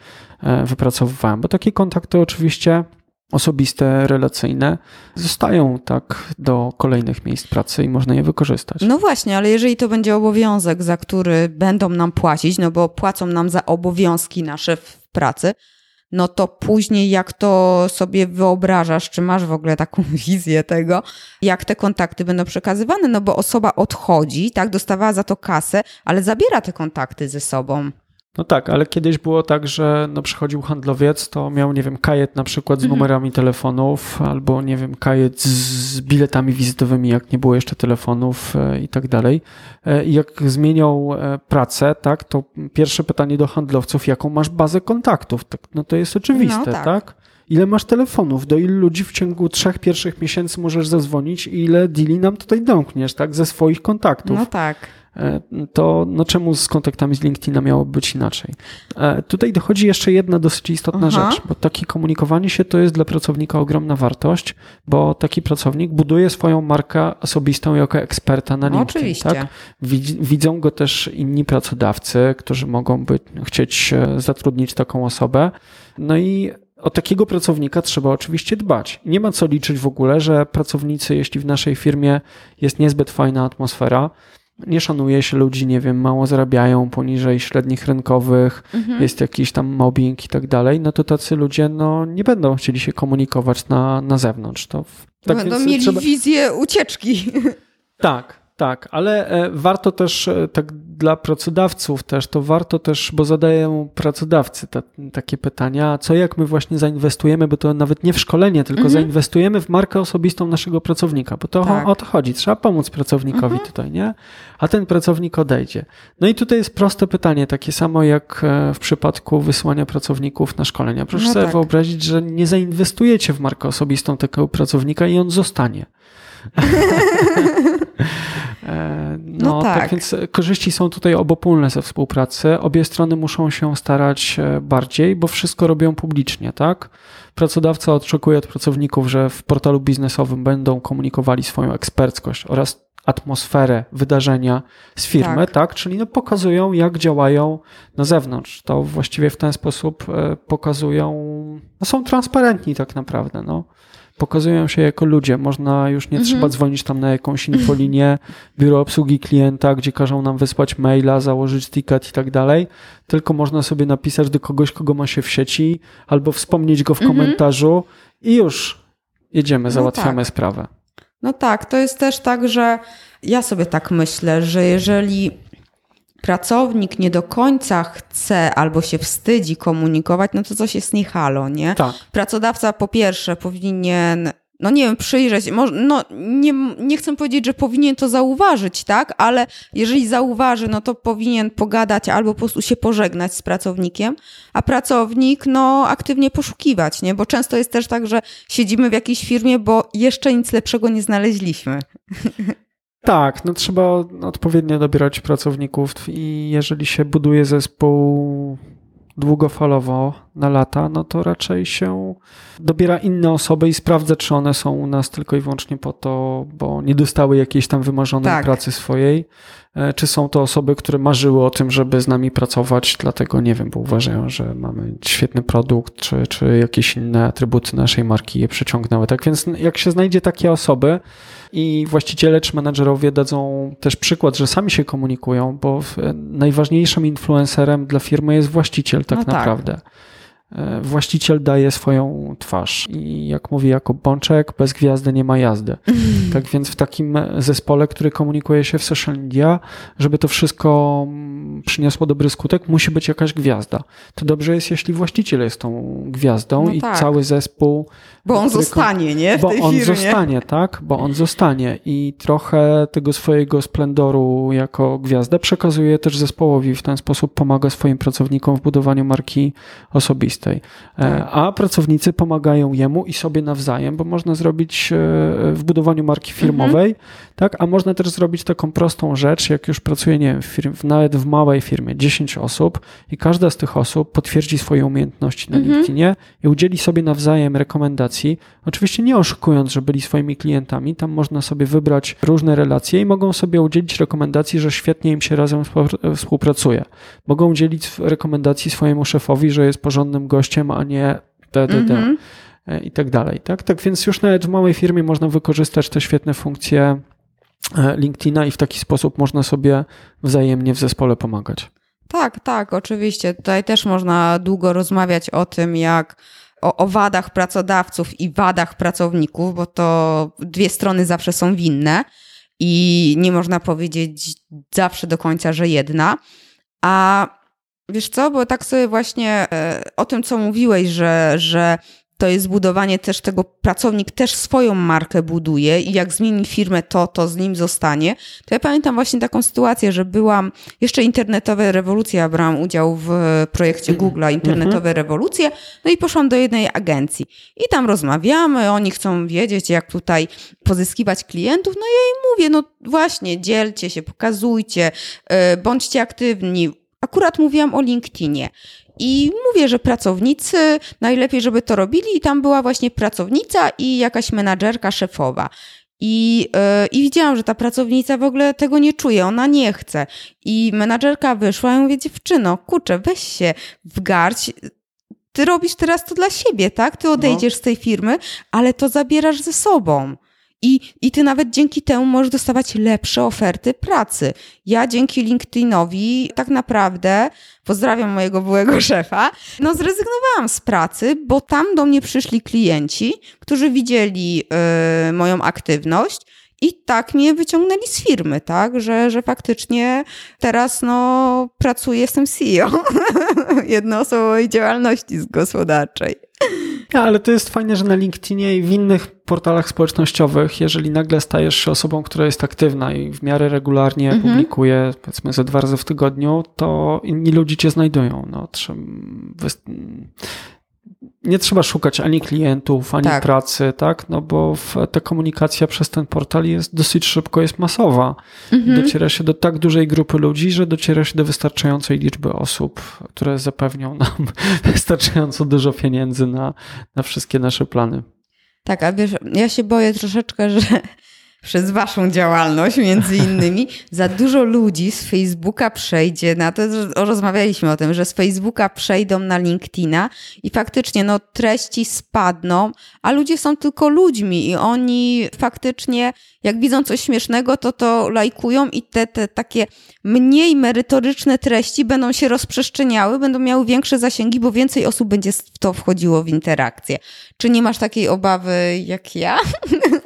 E, wypracowywałem, bo takie kontakty oczywiście osobiste, relacyjne zostają tak do kolejnych miejsc pracy i można je wykorzystać. No właśnie, ale jeżeli to będzie obowiązek, za który będą nam płacić, no bo płacą nam za obowiązki nasze w pracy, no to później jak to sobie wyobrażasz, czy masz w ogóle taką wizję tego, jak te kontakty będą przekazywane, no bo osoba odchodzi, tak, dostawała za to kasę, ale zabiera te kontakty ze sobą. No tak, ale kiedyś było tak, że no przychodził handlowiec, to miał, nie wiem, kajet na przykład z mhm. numerami telefonów, albo, nie wiem, kajet z biletami wizytowymi, jak nie było jeszcze telefonów e, i tak dalej. E, I jak zmieniał e, pracę, tak, to pierwsze pytanie do handlowców, jaką masz bazę kontaktów? Tak, no to jest oczywiste, no, tak. tak? Ile masz telefonów? Do ilu ludzi w ciągu trzech pierwszych miesięcy możesz zadzwonić i ile deali nam tutaj domkniesz, tak, ze swoich kontaktów? No tak. E, to no czemu z kontaktami z LinkedIna miałoby być inaczej? E, tutaj dochodzi jeszcze jedna dosyć istotna Aha. rzecz, bo takie komunikowanie się to jest dla pracownika ogromna wartość, bo taki pracownik buduje swoją markę osobistą jako eksperta na LinkedIn. Oczywiście. Tak? Widzą go też inni pracodawcy, którzy mogą być, chcieć e, zatrudnić taką osobę. No i o takiego pracownika trzeba oczywiście dbać. Nie ma co liczyć w ogóle, że pracownicy, jeśli w naszej firmie jest niezbyt fajna atmosfera, nie szanuje się ludzi, nie wiem, mało zarabiają poniżej średnich rynkowych, mhm. jest jakiś tam mobbing i tak dalej, no to tacy ludzie no, nie będą chcieli się komunikować na, na zewnątrz. To tak będą mieli trzeba... wizję ucieczki. Tak, tak, ale e, warto też, e, tak dla pracodawców też, to warto też, bo zadają pracodawcy te, takie pytania, co jak my właśnie zainwestujemy, bo to nawet nie w szkolenie, tylko mhm. zainwestujemy w markę osobistą naszego pracownika, bo to tak. o, o, to chodzi, trzeba pomóc pracownikowi mhm. tutaj, nie? A ten pracownik odejdzie. No i tutaj jest proste pytanie, takie samo jak e, w przypadku wysyłania pracowników na szkolenia. Proszę no sobie tak. wyobrazić, że nie zainwestujecie w markę osobistą takiego pracownika i on zostanie. E, no, no tak. tak. więc korzyści są tutaj obopólne ze współpracy. Obie strony muszą się starać e, bardziej, bo wszystko robią publicznie, tak? Pracodawca oczekuje od pracowników, że w portalu biznesowym będą komunikowali swoją eksperckość oraz atmosferę wydarzenia z firmy, tak? tak? Czyli no pokazują, jak działają na zewnątrz. To właściwie w ten sposób e, pokazują, no są transparentni tak naprawdę, no pokazują się jako ludzie. Można już nie mhm. trzeba dzwonić tam na jakąś infolinię, biuro obsługi klienta, gdzie każą nam wysłać maila, założyć ticket i tak dalej, tylko można sobie napisać do kogoś, kogo ma się w sieci, albo wspomnieć go w mhm. komentarzu i już jedziemy, no załatwiamy no tak. sprawę. No tak, to jest też tak, że ja sobie tak myślę, że jeżeli pracownik nie do końca chce albo się wstydzi komunikować, no to coś jest nie halo, nie? Tak. Pracodawca po pierwsze powinien no nie wiem, przyjrzeć, no nie, nie chcę powiedzieć, że powinien to zauważyć, tak, ale jeżeli zauważy, no to powinien pogadać albo po prostu się pożegnać z pracownikiem, a pracownik, no aktywnie poszukiwać, nie, bo często jest też tak, że siedzimy w jakiejś firmie, bo jeszcze nic lepszego nie znaleźliśmy. Tak, no trzeba odpowiednio dobierać pracowników i jeżeli się buduje zespół długofalowo na lata, no to raczej się dobiera inne osoby i sprawdza, czy one są u nas tylko i wyłącznie po to, bo nie dostały jakiejś tam wymarzonej tak. pracy swojej, czy są to osoby, które marzyły o tym, żeby z nami pracować, dlatego nie wiem, bo uważają, że mamy świetny produkt, czy, czy jakieś inne atrybuty naszej marki je przyciągnęły. Tak więc jak się znajdzie takie osoby, i właściciele czy menedżerowie dadzą też przykład, że sami się komunikują, bo najważniejszym influencerem dla firmy jest właściciel tak no tak. naprawdę. Tak. E, właściciel daje swoją twarz i jak mówi jako Bączek, bez gwiazdy nie ma jazdy. Tak więc w takim zespole, który komunikuje się w social media, żeby to wszystko mm, przyniosło dobry skutek, musi być jakaś gwiazda. To dobrze jest, jeśli właściciel jest tą gwiazdą no i tak. cały zespół. Bo on zostanie, nie? W bo on firmie. zostanie, tak? Bo on zostanie i trochę tego swojego splendoru jako gwiazdę przekazuje też zespołowi. W ten sposób pomaga swoim pracownikom w budowaniu marki osobistej. E, tak. a pracownicy pomagają jemu i sobie nawzajem, bo można zrobić e, w budowaniu marki firmowej, mhm. tak, a można też zrobić taką prostą rzecz, jak już pracuje, nie wiem, w firmie, nawet w małej firmie, 10 osób i każda z tych osób potwierdzi swoje umiejętności na mhm. LinkedInie i udzieli sobie nawzajem rekomendacji, oczywiście nie oszukując, że byli swoimi klientami, tam można sobie wybrać różne relacje i mogą sobie udzielić rekomendacji, że świetnie im się razem współpracuje. Mogą udzielić rekomendacji swojemu szefowi, że jest porządnym gościem, a nie DDD mm -hmm. i tak dalej. Tak? tak więc już nawet w małej firmie można wykorzystać te świetne funkcje e, LinkedIna i w taki sposób można sobie wzajemnie w zespole pomagać. Tak, tak, oczywiście. Tutaj też można długo rozmawiać o tym, jak o, o wadach pracodawców i wadach pracowników, bo to dwie strony zawsze są winne i nie można powiedzieć zawsze do końca, że jedna. A Wiesz co, bo tak sobie właśnie e, o tym, co mówiłeś, że, że to jest budowanie też tego, pracownik też swoją markę buduje i jak zmieni firmę, to, to z nim zostanie. To ja pamiętam właśnie taką sytuację, że byłam, jeszcze internetowe rewolucje, ja brałam udział w projekcie Google'a internetowe mhm. rewolucje, no i poszłam do jednej agencji i tam rozmawiamy, oni chcą wiedzieć, jak tutaj pozyskiwać klientów, no ja im mówię, no właśnie, dzielcie się, pokazujcie, e, bądźcie aktywni, akurat mówiłam o LinkedInie. I mówię, że pracownicy najlepiej, żeby to robili, i tam była właśnie pracownica i jakaś menadżerka szefowa. I, yy, I widziałam, że ta pracownica w ogóle tego nie czuje, ona nie chce. I menadżerka wyszła i mówi, dziewczyno, kurczę, weź się w garść, ty robisz teraz to dla siebie, tak? Ty odejdziesz no. z tej firmy, ale to zabierasz ze sobą. I, I ty nawet dzięki temu możesz dostawać lepsze oferty pracy. Ja dzięki LinkedInowi tak naprawdę, pozdrawiam mojego byłego szefa, no zrezygnowałam z pracy, bo tam do mnie przyszli klienci, którzy widzieli yy, moją aktywność I tak mnie wyciągnęli z firmy, tak, że, że faktycznie teraz no, pracuję, jestem CEO jednoosobowej działalności gospodarczej. Ja, ale to jest fajne, że na LinkedInie i w innych portalach społecznościowych, jeżeli nagle stajesz się osobą, która jest aktywna i w miarę regularnie mhm. publikuje, powiedzmy, ze dwa razy w tygodniu, to inni ludzie cię znajdują. No, nie trzeba szukać ani klientów, ani tak. pracy, tak? No bo ta komunikacja przez ten portal jest dosyć szybko, jest masowa. Mhm. Dociera się do tak dużej grupy ludzi, że dociera się do wystarczającej liczby osób, które zapewnią nam wystarczająco dużo pieniędzy na, na wszystkie nasze plany. Tak, a wiesz, ja się boję troszeczkę, że przez waszą działalność między innymi, za dużo ludzi z Facebooka przejdzie na to, rozmawialiśmy o tym, że z Facebooka przejdą na LinkedIna i faktycznie no, treści spadną, a ludzie są tylko ludźmi i oni faktycznie jak widzą coś śmiesznego, to to lajkują i te, te takie mniej merytoryczne treści będą się rozprzestrzeniały, będą miały większe zasięgi, bo więcej osób będzie w to wchodziło w interakcję. Czy nie masz takiej obawy jak ja?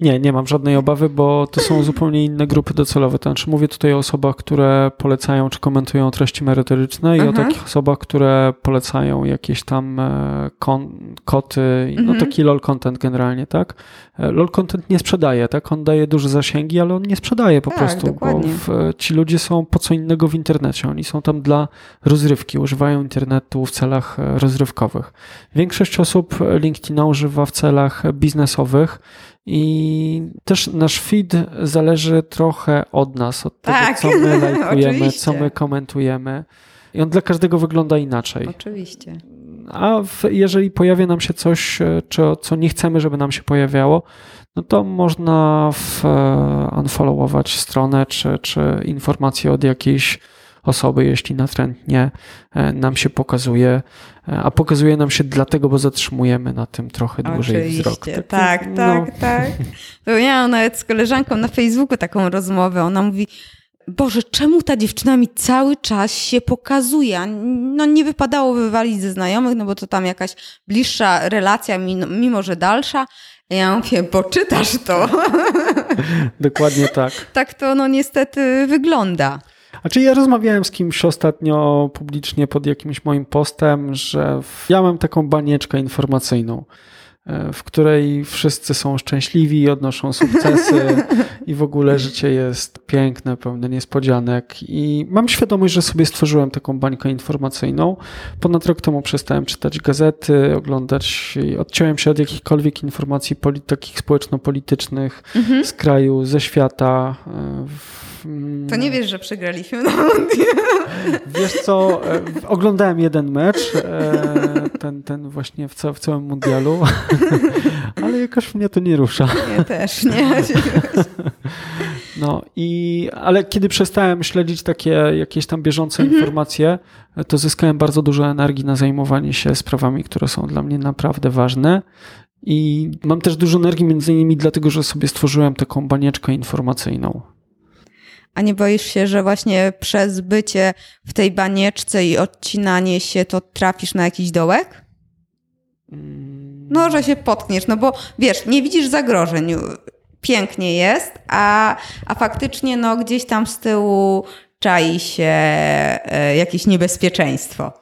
Nie, nie mam żadnej obawy, bo to są zupełnie inne grupy docelowe. To znaczy mówię tutaj o osobach, które polecają czy komentują treści merytoryczne i o takich osobach, które polecają jakieś tam e, koty, no mhm. taki lol content generalnie, tak? E, lol content nie sprzedaje, tak? On daje duże zasięgi, ale on nie sprzedaje po tak, prostu, dokładnie. bo w, ci ludzie są po co innego w internecie. Oni są tam dla rozrywki, używają internetu w celach e, rozrywkowych. Większość osób LinkedIna używa w celach biznesowych i też nasz feed zależy trochę od nas, od tego, tak, co my lajkujemy, co my komentujemy. I on dla każdego wygląda inaczej. Oczywiście. A w, jeżeli pojawia nam się coś, e, czy, co nie chcemy, żeby nam się pojawiało, no to można w, e, unfollowować stronę, czy, czy informacje od jakiejś osoby, jeśli natrętnie e, nam się pokazuje, e, a pokazuje nam się dlatego, bo zatrzymujemy na tym trochę dłużej Oczywiście. wzrok. Tak, tak, no. tak, tak. To miałam nawet z koleżanką na Facebooku taką rozmowę. Ona mówi, Boże, czemu ta dziewczyna mi cały czas się pokazuje? No nie wypadało wywalić ze znajomych, no bo to tam jakaś bliższa relacja, mimo że dalsza. Ja mówię, bo czytasz to. Dokładnie tak. tak to no niestety wygląda. Znaczy ja rozmawiałem z kimś ostatnio publicznie pod jakimś moim postem, że ja mam taką banieczkę informacyjną, e, w której wszyscy są szczęśliwi, i odnoszą sukcesy i w ogóle życie jest piękne, pełne niespodzianek i mam świadomość, że sobie stworzyłem taką bańkę informacyjną. Ponad rok temu przestałem czytać gazety, oglądać, odciąłem się od jakichkolwiek informacji takich społeczno-politycznych mhm. z kraju, ze świata. W to nie wiesz, że przegraliśmy na Wiesz co, e, oglądałem jeden mecz, e, ten, ten właśnie w, ca w całym mundialu, ale jakoś mnie to nie rusza. Nie też, nie. No i, ale kiedy przestałem śledzić takie jakieś tam bieżące mhm. informacje, to zyskałem bardzo dużo energii na zajmowanie się sprawami, które są dla mnie naprawdę ważne. I mam też dużo energii między innymi dlatego, że sobie stworzyłem taką banieczkę informacyjną. A nie boisz się, że właśnie przez bycie w tej banieczce i odcinanie się, to trafisz na jakiś dołek? No, że się potkniesz, no bo wiesz, nie widzisz zagrożeń. Pięknie jest, a, a faktycznie no, gdzieś tam z tyłu czai się e, jakieś niebezpieczeństwo.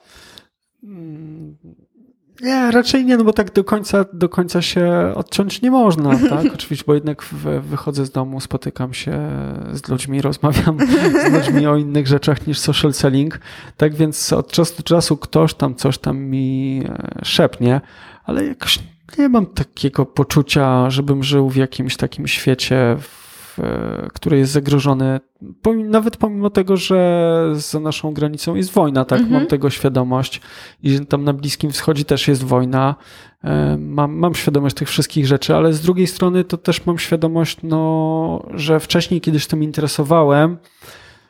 Nie, raczej nie, no bo tak do końca, do końca się odciąć nie można, tak? Oczywiście, bo jednak wychodzę z domu, spotykam się z ludźmi, rozmawiam z ludźmi o innych rzeczach niż social selling. Tak więc od czasu do czasu ktoś tam coś tam mi e, szepnie, ale jakoś nie mam takiego poczucia, żebym żył w jakimś takim świecie, który jest zagrożony, nawet pomimo tego, że za naszą granicą jest wojna, tak, mhm. mam tego świadomość i tam na Bliskim Wschodzie też jest wojna, e, mam, mam świadomość tych wszystkich rzeczy, ale z drugiej strony to też mam świadomość, no, że wcześniej, kiedy się tym interesowałem,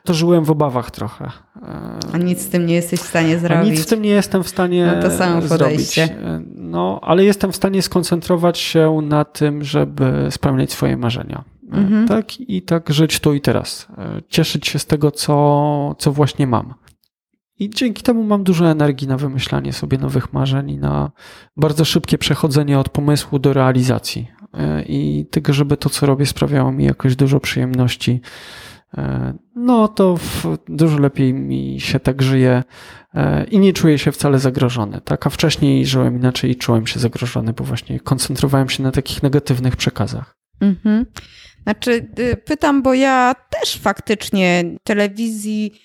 to żyłem w obawach trochę. A nic z tym nie jesteś w stanie zrobić. A nic z tym nie jestem w stanie no to samo podejście. zrobić. E, no, ale jestem w stanie skoncentrować się na tym, żeby spełniać swoje marzenia. Mhm. Tak i tak żyć tu i teraz. E, cieszyć się z tego, co, co właśnie mam. I dzięki temu mam dużo energii na wymyślanie sobie nowych marzeń i na bardzo szybkie przechodzenie od pomysłu do realizacji. i tego, żeby to, co robię, sprawiało mi jakoś dużo przyjemności, no to dużo lepiej mi się tak żyje i nie czuję się wcale zagrożony. Tak? A wcześniej żyłem inaczej i czułem się zagrożony, bo właśnie koncentrowałem się na takich negatywnych przekazach. Mhm. Znaczy, y, pytam, bo ja też faktycznie telewizji.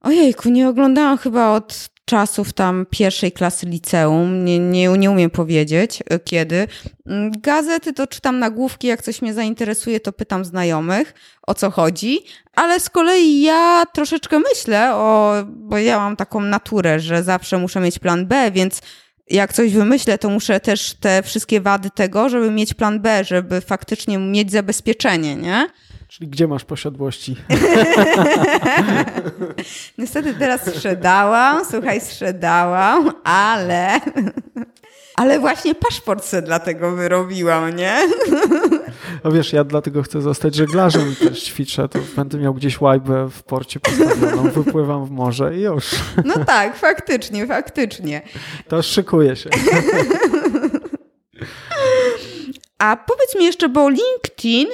Ojejku, nie oglądałam chyba od czasów tam pierwszej klasy liceum. Nie, nie, nie umiem powiedzieć y, kiedy. Mm, gazety to czytam nagłówki, jak coś mnie zainteresuje, to pytam znajomych o co chodzi, ale z kolei ja troszeczkę myślę o, bo ja mam taką naturę, że zawsze muszę mieć plan B, więc jak coś wymyślę, to muszę też te wszystkie wady tego, żeby mieć plan B, żeby faktycznie mieć zabezpieczenie, nie? Czyli gdzie masz posiadłości? Niestety teraz sprzedałam, słuchaj, sprzedałam, ale ale właśnie paszport se dlatego wyrobiłam, nie? No wiesz, ja dlatego chcę zostać żeglarzem i też ćwiczę, to będę miał gdzieś łajbę w porcie postawioną, wypływam w morze i już. No tak, faktycznie, faktycznie. To szykuję się. A powiedz mi jeszcze, bo LinkedIn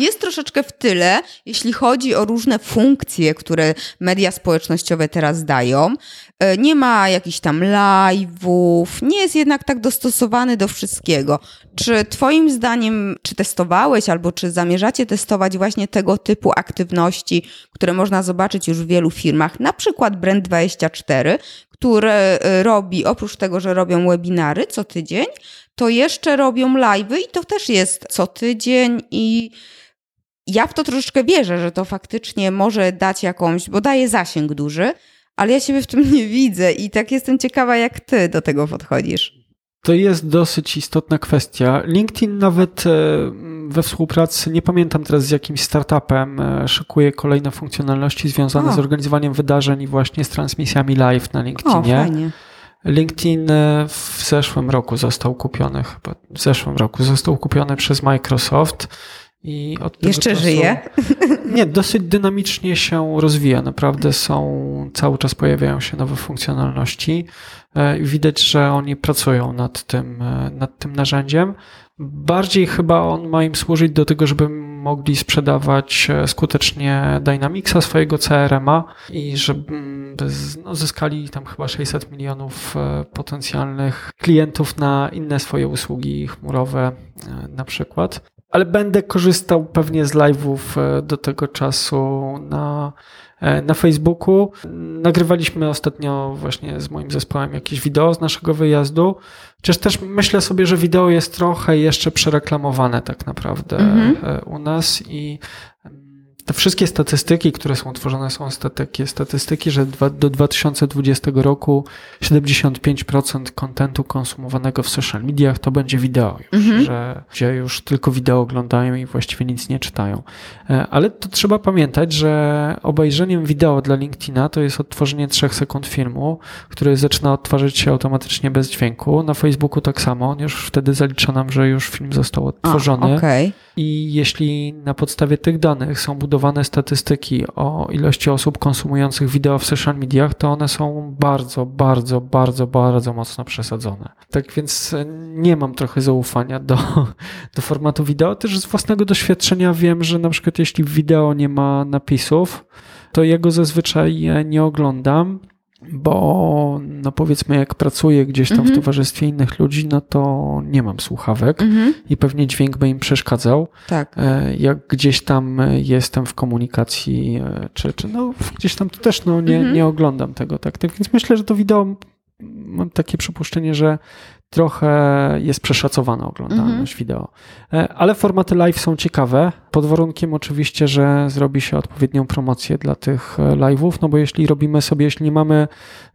jest troszeczkę w tyle, jeśli chodzi o różne funkcje, które media społecznościowe teraz dają. E, nie ma jakichś tam live'ów, nie jest jednak tak dostosowany do wszystkiego. Czy Twoim zdaniem, czy testowałeś albo czy zamierzacie testować właśnie tego typu aktywności, które można zobaczyć już w wielu firmach, na przykład Brand24, które e, robi, oprócz tego, że robią webinary co tydzień, to jeszcze robią live'y i to też jest co tydzień i ja w to troszeczkę wierzę, że to faktycznie może dać jakąś, bo daje zasięg duży, ale ja siebie w tym nie widzę i tak jestem ciekawa, jak ty do tego podchodzisz. To jest dosyć istotna kwestia. LinkedIn nawet e, we współpracy, nie pamiętam teraz z jakimś startupem, e, szykuje kolejne funkcjonalności związane o. z organizowaniem wydarzeń i właśnie z transmisjami live na LinkedInie. O, fajnie. LinkedIn e, w zeszłym roku został kupiony, chyba w zeszłym roku został kupiony przez Microsoft. I od Jeszcze czasu, żyje? Nie, dosyć dynamicznie się rozwija. Naprawdę są, cały czas pojawiają się nowe funkcjonalności. E, widać, że oni pracują nad tym, e, nad tym narzędziem. Bardziej chyba on ma im służyć do tego, żeby mogli sprzedawać e, skutecznie Dynamicsa, swojego CRM-a i żeby mm, no, zyskali tam chyba 600 milionów potencjalnych klientów na inne swoje usługi chmurowe na przykład ale będę korzystał pewnie z live'ów e, do tego czasu na, e, na Facebooku. Nagrywaliśmy ostatnio właśnie z moim zespołem jakieś wideo z naszego wyjazdu. Chociaż też myślę sobie, że wideo jest trochę jeszcze przereklamowane tak naprawdę mm -hmm. u nas i te wszystkie statystyki, które są tworzone, są takie statystyki, że do 2020 roku 75% kontentu konsumowanego w social mediach to będzie wideo już, mhm. że gdzie już tylko wideo oglądają i właściwie nic nie czytają. E, ale to trzeba pamiętać, że obejrzeniem wideo dla LinkedIna to jest odtworzenie 3 sekund filmu, który zaczyna odtwarzać się automatycznie bez dźwięku. Na Facebooku tak samo, już wtedy zalicza nam, że już film został odtworzony. A, okay. I jeśli na podstawie tych danych są budowane statystyki o ilości osób konsumujących wideo w social mediach, to one są bardzo, bardzo, bardzo, bardzo mocno przesadzone. Tak więc nie mam trochę zaufania do, do formatu wideo. Też z własnego doświadczenia wiem, że na przykład jeśli wideo nie ma napisów, to jego zazwyczaj nie oglądam bo no powiedzmy jak pracuję gdzieś tam w mhm. towarzystwie innych ludzi, no to nie mam słuchawek mhm. i pewnie dźwięk by im przeszkadzał. Tak. E, jak gdzieś tam jestem w komunikacji, e, czy, czy no gdzieś tam to też no nie, mhm. nie oglądam tego, tak? tak więc myślę, że to wideo mam takie przypuszczenie, że trochę jest przeszacowana oglądalność mhm. wideo. E, ale formaty live są ciekawe, pod warunkiem oczywiście, że zrobi się odpowiednią promocję dla tych e, live'ów, no bo jeśli robimy sobie, jeśli nie mamy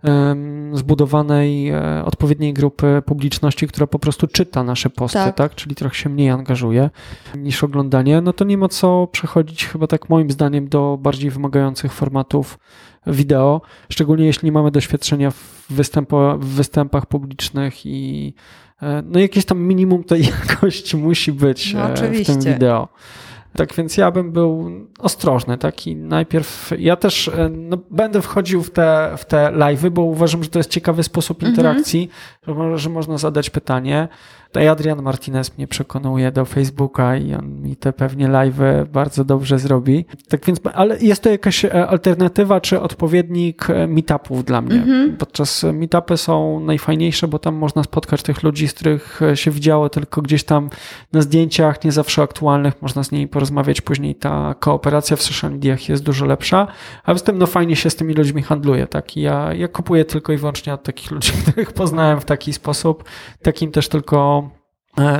um, zbudowanej e, odpowiedniej grupy publiczności, która po prostu czyta nasze posty, tak. tak, czyli trochę się mniej angażuje niż oglądanie, no to nie ma co przechodzić chyba tak moim zdaniem do bardziej wymagających formatów wideo, szczególnie jeśli nie mamy doświadczenia w, występo, w występach publicznych i e, no jakieś tam minimum tej jakości musi być no, w tym wideo. Tak więc ja bym był ostrożny, taki najpierw, ja też e, no, będę wchodził w te, w te live'y, bo uważam, że to jest ciekawy sposób mhm. interakcji, że, że można zadać pytanie, Tutaj Adrian Martinez mnie przekonuje do Facebooka i on mi te pewnie live bardzo dobrze zrobi. Tak więc, ale jest to jakaś e, alternatywa czy odpowiednik e, meetupów dla mnie. Mhm. Podczas meetupy są najfajniejsze, bo tam można spotkać tych ludzi, z których e, się widziało tylko gdzieś tam na zdjęciach, nie zawsze aktualnych, można z nimi porozmawiać. Później ta kooperacja w social mediach jest dużo lepsza, a z tym no fajnie się z tymi ludźmi handluje. Tak? I ja, ja kupuję tylko i wyłącznie od takich ludzi, których poznałem w taki sposób. Takim też tylko E,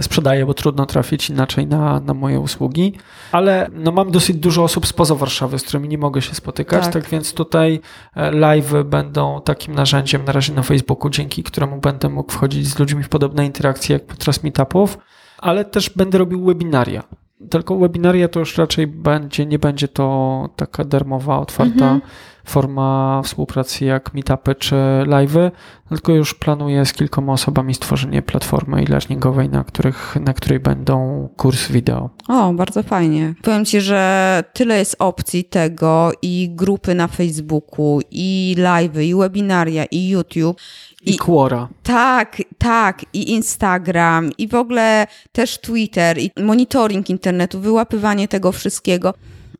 sprzedaję, bo trudno trafić inaczej na, na moje usługi. Ale no, mam dosyć dużo osób spoza Warszawy, z którymi nie mogę się spotykać, tak, tak więc tutaj e, live będą takim narzędziem na razie na Facebooku, dzięki któremu będę mógł wchodzić z ludźmi w podobne interakcje jak podczas meetupów, ale też będę robił webinaria. Tylko webinaria to już raczej będzie, nie będzie to taka darmowa, otwarta mhm forma współpracy jak meetupy czy live'y, tylko już planuję z kilkoma osobami stworzenie platformy e-learningowej, na, których, na której będą kurs wideo. O, bardzo fajnie. Powiem Ci, że tyle jest opcji tego i grupy na Facebooku, i live'y, i webinaria, i YouTube. I, I Quora. Tak, tak, i Instagram, i w ogóle też Twitter, i monitoring internetu, wyłapywanie tego wszystkiego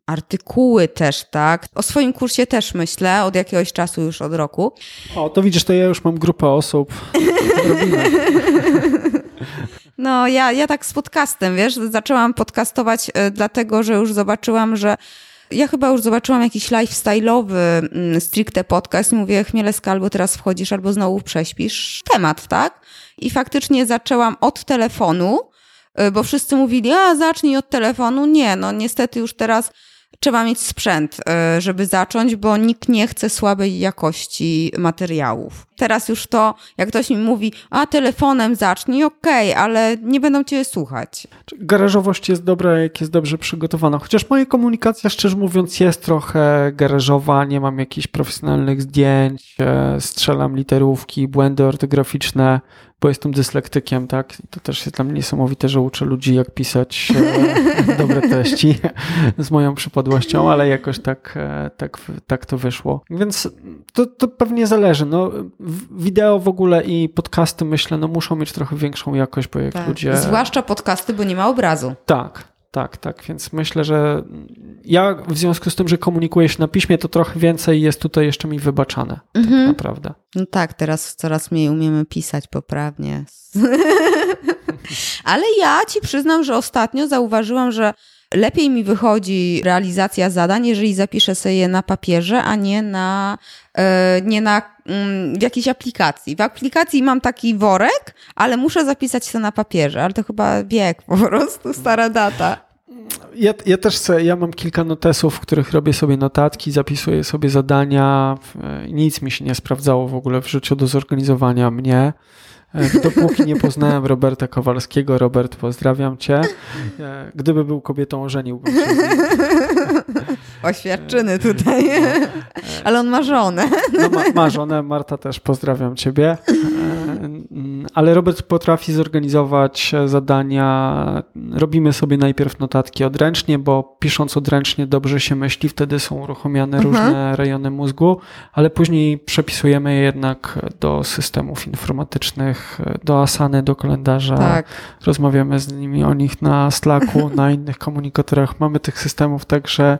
artykuły też, tak? O swoim kursie też myślę, od jakiegoś czasu już od roku. O, to widzisz, to ja już mam grupę osób. No, ja, ja tak z podcastem, wiesz, zaczęłam podcastować e, dlatego, że już zobaczyłam, że ja chyba już zobaczyłam jakiś lifestyle'owy mm, stricte podcast mówię, Chmielewska, albo teraz wchodzisz, albo znowu prześpisz temat, tak? I faktycznie zaczęłam od telefonu, e, bo wszyscy mówili, a zacznij od telefonu. Nie, no niestety już teraz trzeba mieć sprzęt, e, żeby zacząć, bo nikt nie chce słabej jakości materiałów. Teraz już to, jak ktoś mi mówi, a telefonem zacznij, okej, okay, ale nie będą cię słuchać. Garażowość jest dobra, jak jest dobrze przygotowana. Chociaż moja komunikacja, szczerze mówiąc, jest trochę garażowa, nie mam jakichś profesjonalnych zdjęć, e, strzelam literówki, błędy ortograficzne, bo jestem dyslektykiem, tak? To też jest dla mnie niesamowite, że uczę ludzi, jak pisać e, dobre treści z moją przypadłością, ale jakoś tak, e, tak, tak to wyszło. Więc to, to pewnie zależy. No, wideo w ogóle i podcasty, myślę, no muszą mieć trochę większą jakość, bo jak tak. ludzie... Zwłaszcza podcasty, bo nie ma obrazu. Tak, tak, tak. Więc myślę, że ja w związku z tym, że komunikuję się na piśmie, to trochę więcej jest tutaj jeszcze mi wybaczane. Tak mhm. Tak naprawdę. No tak, teraz coraz mniej umiemy pisać poprawnie. Ale ja ci przyznam, że ostatnio zauważyłam, że lepiej mi wychodzi realizacja zadań, jeżeli zapiszę sobie je na papierze, a nie na, e, nie na mm, w jakiejś aplikacji. W aplikacji mam taki worek, ale muszę zapisać to na papierze, ale to chyba bieg po prostu, stara data. Ja, ja też chcę, ja mam kilka notesów, w których robię sobie notatki, zapisuję sobie zadania. Nic mi się nie sprawdzało w ogóle w życiu do zorganizowania mnie. E, dopóki nie poznałem Roberta Kowalskiego, Robert, pozdrawiam cię. E, gdyby był kobietą, ożeniłbym się Oświadczyny tutaj. No, Ale on ma żonę. No, ma, ma żonę, Marta też pozdrawiam ciebie. E, ale Robert potrafi zorganizować zadania. Robimy sobie najpierw notatki odręcznie, bo pisząc odręcznie dobrze się myśli, wtedy są uruchomione mhm. różne rejony mózgu, ale później przepisujemy je jednak do systemów informatycznych, do Asany, do kalendarza. Tak. Rozmawiamy z nimi o nich na Slacku, na innych komunikatorach. Mamy tych systemów, także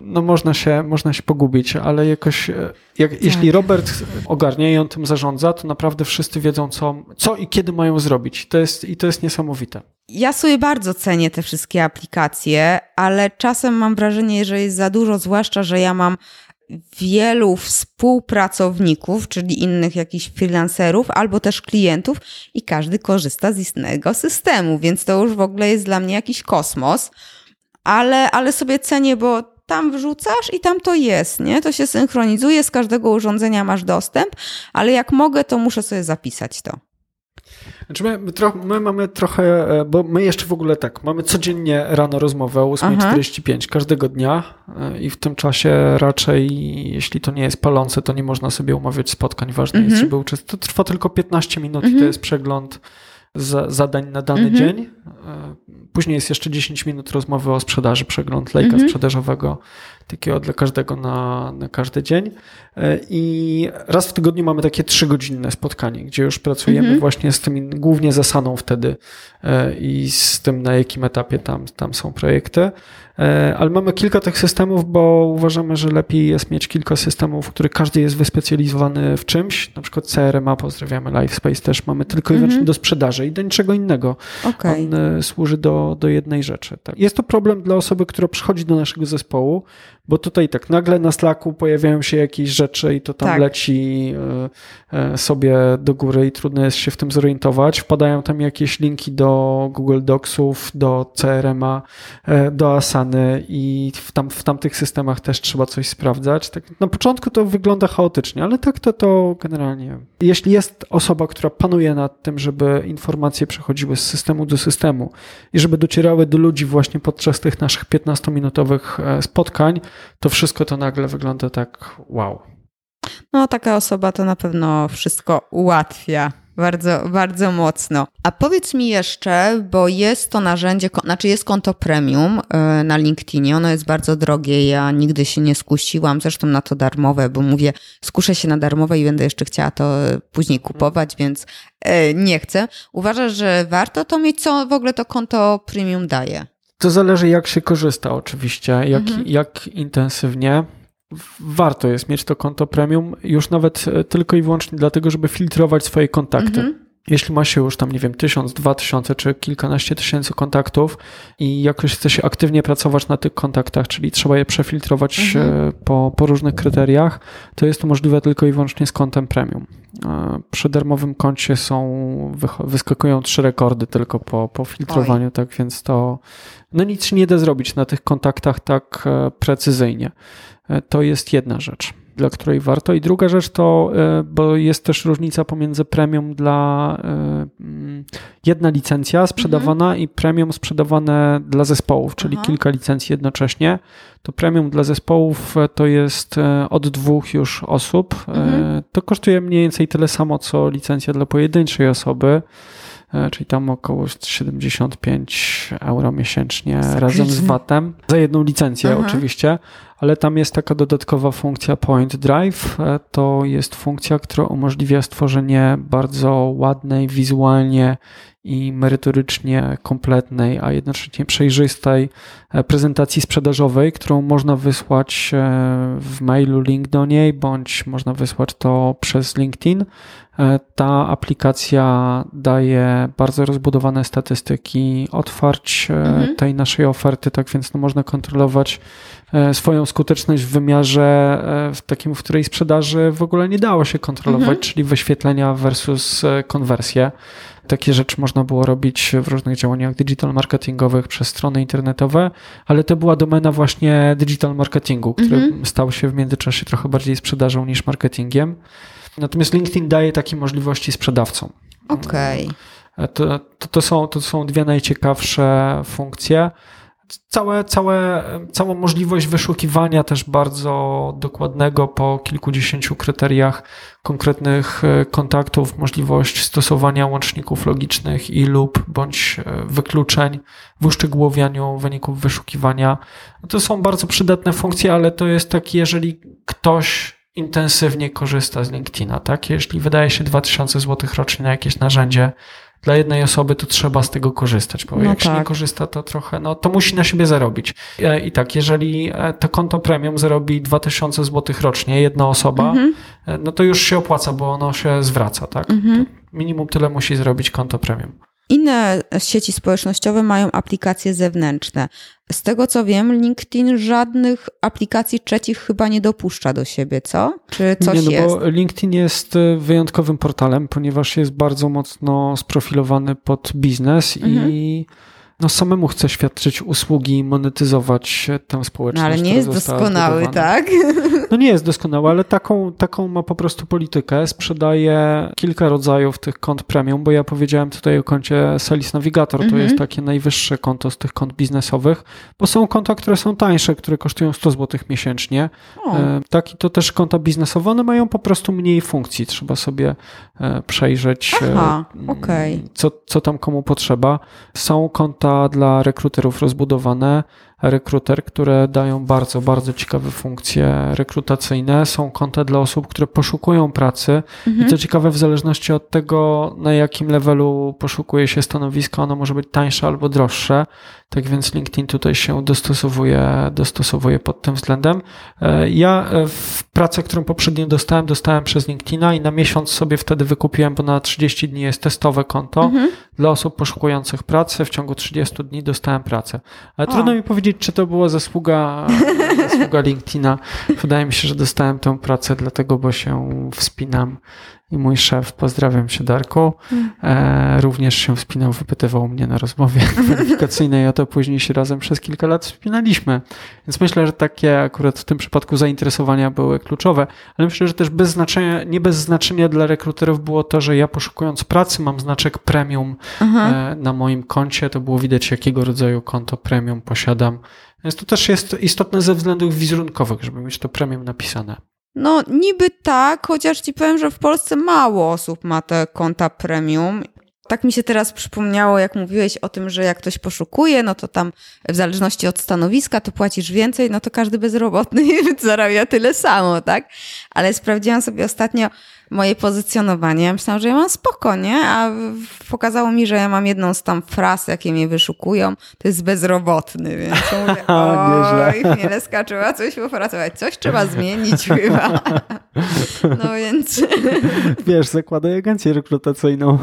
no można się, można się pogubić, ale jakoś e, jak, tak. jeśli Robert ogarnia i on tym zarządza, to naprawdę wszyscy wiedzą, co, co i kiedy mają zrobić. To jest, I to jest niesamowite. Ja sobie bardzo cenię te wszystkie aplikacje, ale czasem mam wrażenie, że jest za dużo, zwłaszcza, że ja mam wielu współpracowników, czyli innych jakichś freelancerów, albo też klientów i każdy korzysta z innego systemu, więc to już w ogóle jest dla mnie jakiś kosmos, ale, ale sobie cenię, bo tam wrzucasz i tam to jest, nie? To się synchronizuje, z każdego urządzenia masz dostęp, ale jak mogę, to muszę sobie zapisać to. Znaczy my, my, mamy trochę, e, bo my jeszcze w ogóle tak, mamy codziennie rano rozmowę o 8.45 każdego dnia e, i w tym czasie raczej, jeśli to nie jest palące, to nie można sobie umawiać spotkań. Ważne jest, mhm. żeby uczestniczyć. To trwa tylko 15 minut i to mhm. jest przegląd zadań na dany mhm. dzień. Później jest jeszcze 10 minut rozmowy o sprzedaży, przegląd lejka mhm. sprzedażowego, takiego dla każdego na, na każdy dzień. E, I raz w tygodniu mamy takie trzygodzinne spotkanie, gdzie już pracujemy mhm. właśnie z tymi, głównie zasaną wtedy e, i z tym, na jakim etapie tam, tam są projekty. E, ale mamy kilka tych systemów, bo uważamy, że lepiej jest mieć kilka systemów, w których każdy jest wyspecjalizowany w czymś. Na przykład CRMA, pozdrawiamy, LifeSpace też mamy tylko i wyłącznie mm -hmm. do sprzedaży i do niczego innego. Okay. On e, służy do, do jednej rzeczy. Tak. Jest to problem dla osoby, która przychodzi do naszego zespołu, bo tutaj tak nagle na Slacku pojawiają się jakieś rzeczy i to tam tak. leci e, sobie do góry i trudno jest się w tym zorientować. Wpadają tam jakieś linki do Google Docsów, do CRMA, do Asana i w, tam, w tamtych systemach też trzeba coś sprawdzać. Tak, na początku to wygląda chaotycznie, ale tak to, to generalnie. Jeśli jest osoba, która panuje nad tym, żeby informacje przechodziły z systemu do systemu i żeby docierały do ludzi właśnie podczas tych naszych 15-minutowych e, spotkań, to wszystko to nagle wygląda tak wow. No, taka osoba to na pewno wszystko ułatwia bardzo, bardzo mocno. A powiedz mi jeszcze, bo jest to narzędzie, znaczy jest konto premium e, na LinkedInie, ono jest bardzo drogie, ja nigdy się nie skusiłam, zresztą na to darmowe, bo mówię, skuszę się na darmowe i będę jeszcze chciała to później kupować, więc e, nie chcę. Uważasz, że warto to mieć? Co w ogóle to konto premium daje? To zależy, jak się korzysta, oczywiście, jak, mhm. jak intensywnie warto jest mieć to konto premium, już nawet e, tylko i wyłącznie dlatego, żeby filtrować swoje kontakty. Mhm. Jeśli ma się już tam, nie wiem, tysiąc, dwa tysiące czy kilkanaście tysięcy kontaktów i jakoś chce się aktywnie pracować na tych kontaktach, czyli trzeba je przefiltrować mhm. E, po, po różnych kryteriach, to jest to możliwe tylko i wyłącznie z kontem premium. E, przy darmowym koncie są, wyskakują trzy rekordy tylko po, po filtrowaniu, Oj. tak więc to no nic nie da zrobić na tych kontaktach tak precyzyjnie. E, to jest jedna rzecz, dla której warto. I druga rzecz to, e, bo jest też różnica pomiędzy premium dla e, mm, jedna licencja sprzedawana mhm. i premium sprzedawane dla zespołów, czyli Aha. kilka licencji jednocześnie. To premium dla zespołów to jest od dwóch już osób. Mhm. To kosztuje mniej więcej tyle samo, co licencja dla pojedynczej osoby czyli tam około 75 euro miesięcznie razem z VAT-em. Za jedną licencję Aha. oczywiście, ale tam jest taka dodatkowa funkcja Point Drive. E, to jest funkcja, która umożliwia stworzenie bardzo ładnej, wizualnie i merytorycznie kompletnej, a jednocześnie przejrzystej e, prezentacji sprzedażowej, którą można wysłać e, w mailu link do niej, bądź można wysłać to przez LinkedIn. Ta aplikacja daje bardzo rozbudowane statystyki otwarć mhm. tej naszej oferty, tak więc no można kontrolować swoją skuteczność w wymiarze e, w takim, w której sprzedaży w ogóle nie dało się kontrolować, mhm. czyli wyświetlenia versus e, konwersje. Takie rzeczy można było robić w różnych działaniach digital marketingowych przez strony internetowe, ale to była domena właśnie digital marketingu, który mhm. stał się w międzyczasie trochę bardziej sprzedażą niż marketingiem. Natomiast LinkedIn daje takie możliwości sprzedawcom. Okej. Okay. To, to, to, są, to są dwie najciekawsze funkcje całe, całe, całą możliwość wyszukiwania też bardzo dokładnego po kilkudziesięciu kryteriach konkretnych e, kontaktów, możliwość stosowania łączników logicznych i lub bądź e, wykluczeń w uszczegółowianiu wyników wyszukiwania. To są bardzo przydatne funkcje, ale to jest tak, jeżeli ktoś intensywnie korzysta z LinkedIna, tak? Jeśli wydaje się 2000 zł rocznie na jakieś narzędzie, dla jednej osoby to trzeba z tego korzystać, bo no jak tak. się nie tak. korzysta, to trochę, no to musi na siebie zarobić. E, I tak, jeżeli e, to konto premium zarobi 2000 zł rocznie, jedna osoba, mhm. E, no to już się opłaca, bo ono się zwraca, tak? Mhm. Minimum tyle musi zrobić konto premium. Inne sieci społecznościowe mają aplikacje zewnętrzne. Z tego co wiem, LinkedIn żadnych aplikacji trzecich chyba nie dopuszcza do siebie, co? Czy coś nie, no jest? Bo LinkedIn jest e, wyjątkowym portalem, ponieważ jest bardzo mocno sprofilowany pod biznes mhm. i no, samemu chce świadczyć usługi, monetyzować tę społeczność. No ale nie jest doskonały, tak? No nie jest doskonały, ale taką, taką ma po prostu politykę. Sprzedaje kilka rodzajów tych kont premium, bo ja powiedziałem tutaj o koncie Sales Navigator, Mhm. to jest takie najwyższe konto z tych kont biznesowych, bo są konta, które są tańsze, które kosztują 100 zł miesięcznie. O. E, Tak, i to też konta biznesowe, one mają po prostu mniej funkcji. Trzeba sobie e, przejrzeć, e, Aha, okej. co, co tam komu potrzeba. Są konta dla rekruterów rozbudowane, rekruter, które dają bardzo, bardzo ciekawe funkcje rekrutacyjne. Są konta dla osób, które poszukują pracy Mhm. i co ciekawe, w zależności od tego, na jakim levelu poszukuje się stanowisko, ono może być tańsze albo droższe. Tak więc LinkedIn tutaj się dostosowuje, dostosowuje pod tym względem. E, Ja e, w pracę, którą poprzednio dostałem, dostałem przez LinkedIna i na miesiąc sobie wtedy wykupiłem, bo na 30 dni jest testowe konto Mhm. dla osób poszukujących pracy. W ciągu 30 dni dostałem pracę. Ale O. trudno mi powiedzieć, czy to była zasługa, zasługa LinkedIna. Wydaje mi się, że dostałem tę pracę dlatego, bo się wspinam i mój szef, pozdrawiam się Darku, e, również się wspinał, wypytywał mnie na rozmowie kwalifikacyjnej, a to później się razem przez kilka lat wspinaliśmy. Więc myślę, że takie akurat w tym przypadku zainteresowania były kluczowe, ale myślę, że też bez znaczenia, nie bez znaczenia dla rekruterów było to, że ja poszukując pracy mam znaczek premium Aha. e, na moim koncie. To było widać, jakiego rodzaju konto premium posiadam. Więc to też jest istotne ze względów wizerunkowych, żeby mieć to premium napisane. No niby tak, chociaż ci powiem, że w Polsce mało osób ma te konta premium. Tak mi się teraz przypomniało, jak mówiłeś o tym, że jak ktoś poszukuje, no to tam w zależności od stanowiska to płacisz więcej, no to każdy bezrobotny zarabia tyle samo, tak? Ale sprawdziłam sobie ostatnio moje pozycjonowanie. Ja myślałam, że ja mam spoko, nie? A pokazało mi, że ja mam jedną z tam fraz, jakie mnie wyszukują, to jest bezrobotny, więc mówię, oj, Chmielewska trzeba coś popracować, coś trzeba zmienić chyba. No więc Wiesz, zakładaj agencję rekrutacyjną.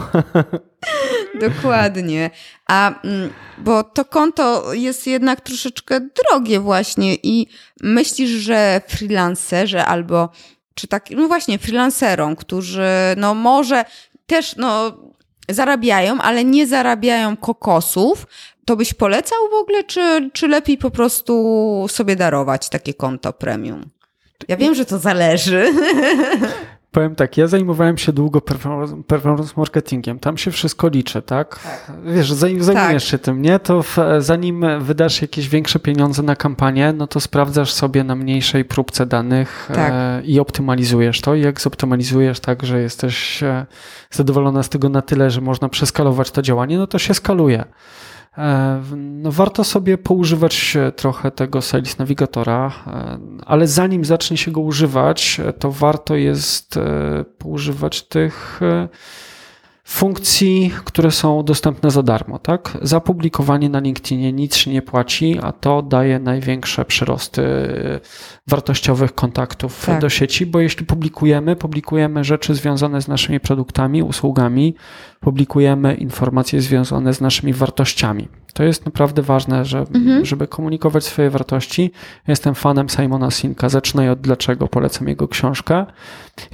dokładnie. A mm, bo to konto jest jednak troszeczkę drogie właśnie i myślisz, że freelancerzy albo czy tak, no właśnie freelancerom, którzy no może też no zarabiają, ale nie zarabiają kokosów, to byś polecał w ogóle, czy, czy lepiej po prostu sobie darować takie konto premium? Ja wiem, że to zależy. Powiem tak, ja zajmowałem się długo performance marketingiem. Tam się wszystko liczy, tak? Wiesz, zanim zajmujesz Tak. się tym, nie? To w, zanim wydasz jakieś większe pieniądze na kampanię, no to sprawdzasz sobie na mniejszej próbce danych Tak. e, i optymalizujesz to. I jak zoptymalizujesz tak, że jesteś e, zadowolona z tego na tyle, że można przeskalować to działanie, no to się skaluje. E, No, warto sobie poużywać trochę tego Sales Navigatora, e, ale zanim zacznie się go używać, e, to warto jest poużywać tych funkcji, które są dostępne za darmo. Tak? Za publikowanie na LinkedInie nic się nie płaci, a to daje największe przyrosty wartościowych kontaktów Tak. do sieci, bo jeśli publikujemy, publikujemy rzeczy związane z naszymi produktami, usługami, publikujemy informacje związane z naszymi wartościami. To jest naprawdę ważne, że, Mhm. żeby komunikować swoje wartości. Jestem fanem Simona Sinka. Zaczynaj od dlaczego, polecam jego książkę.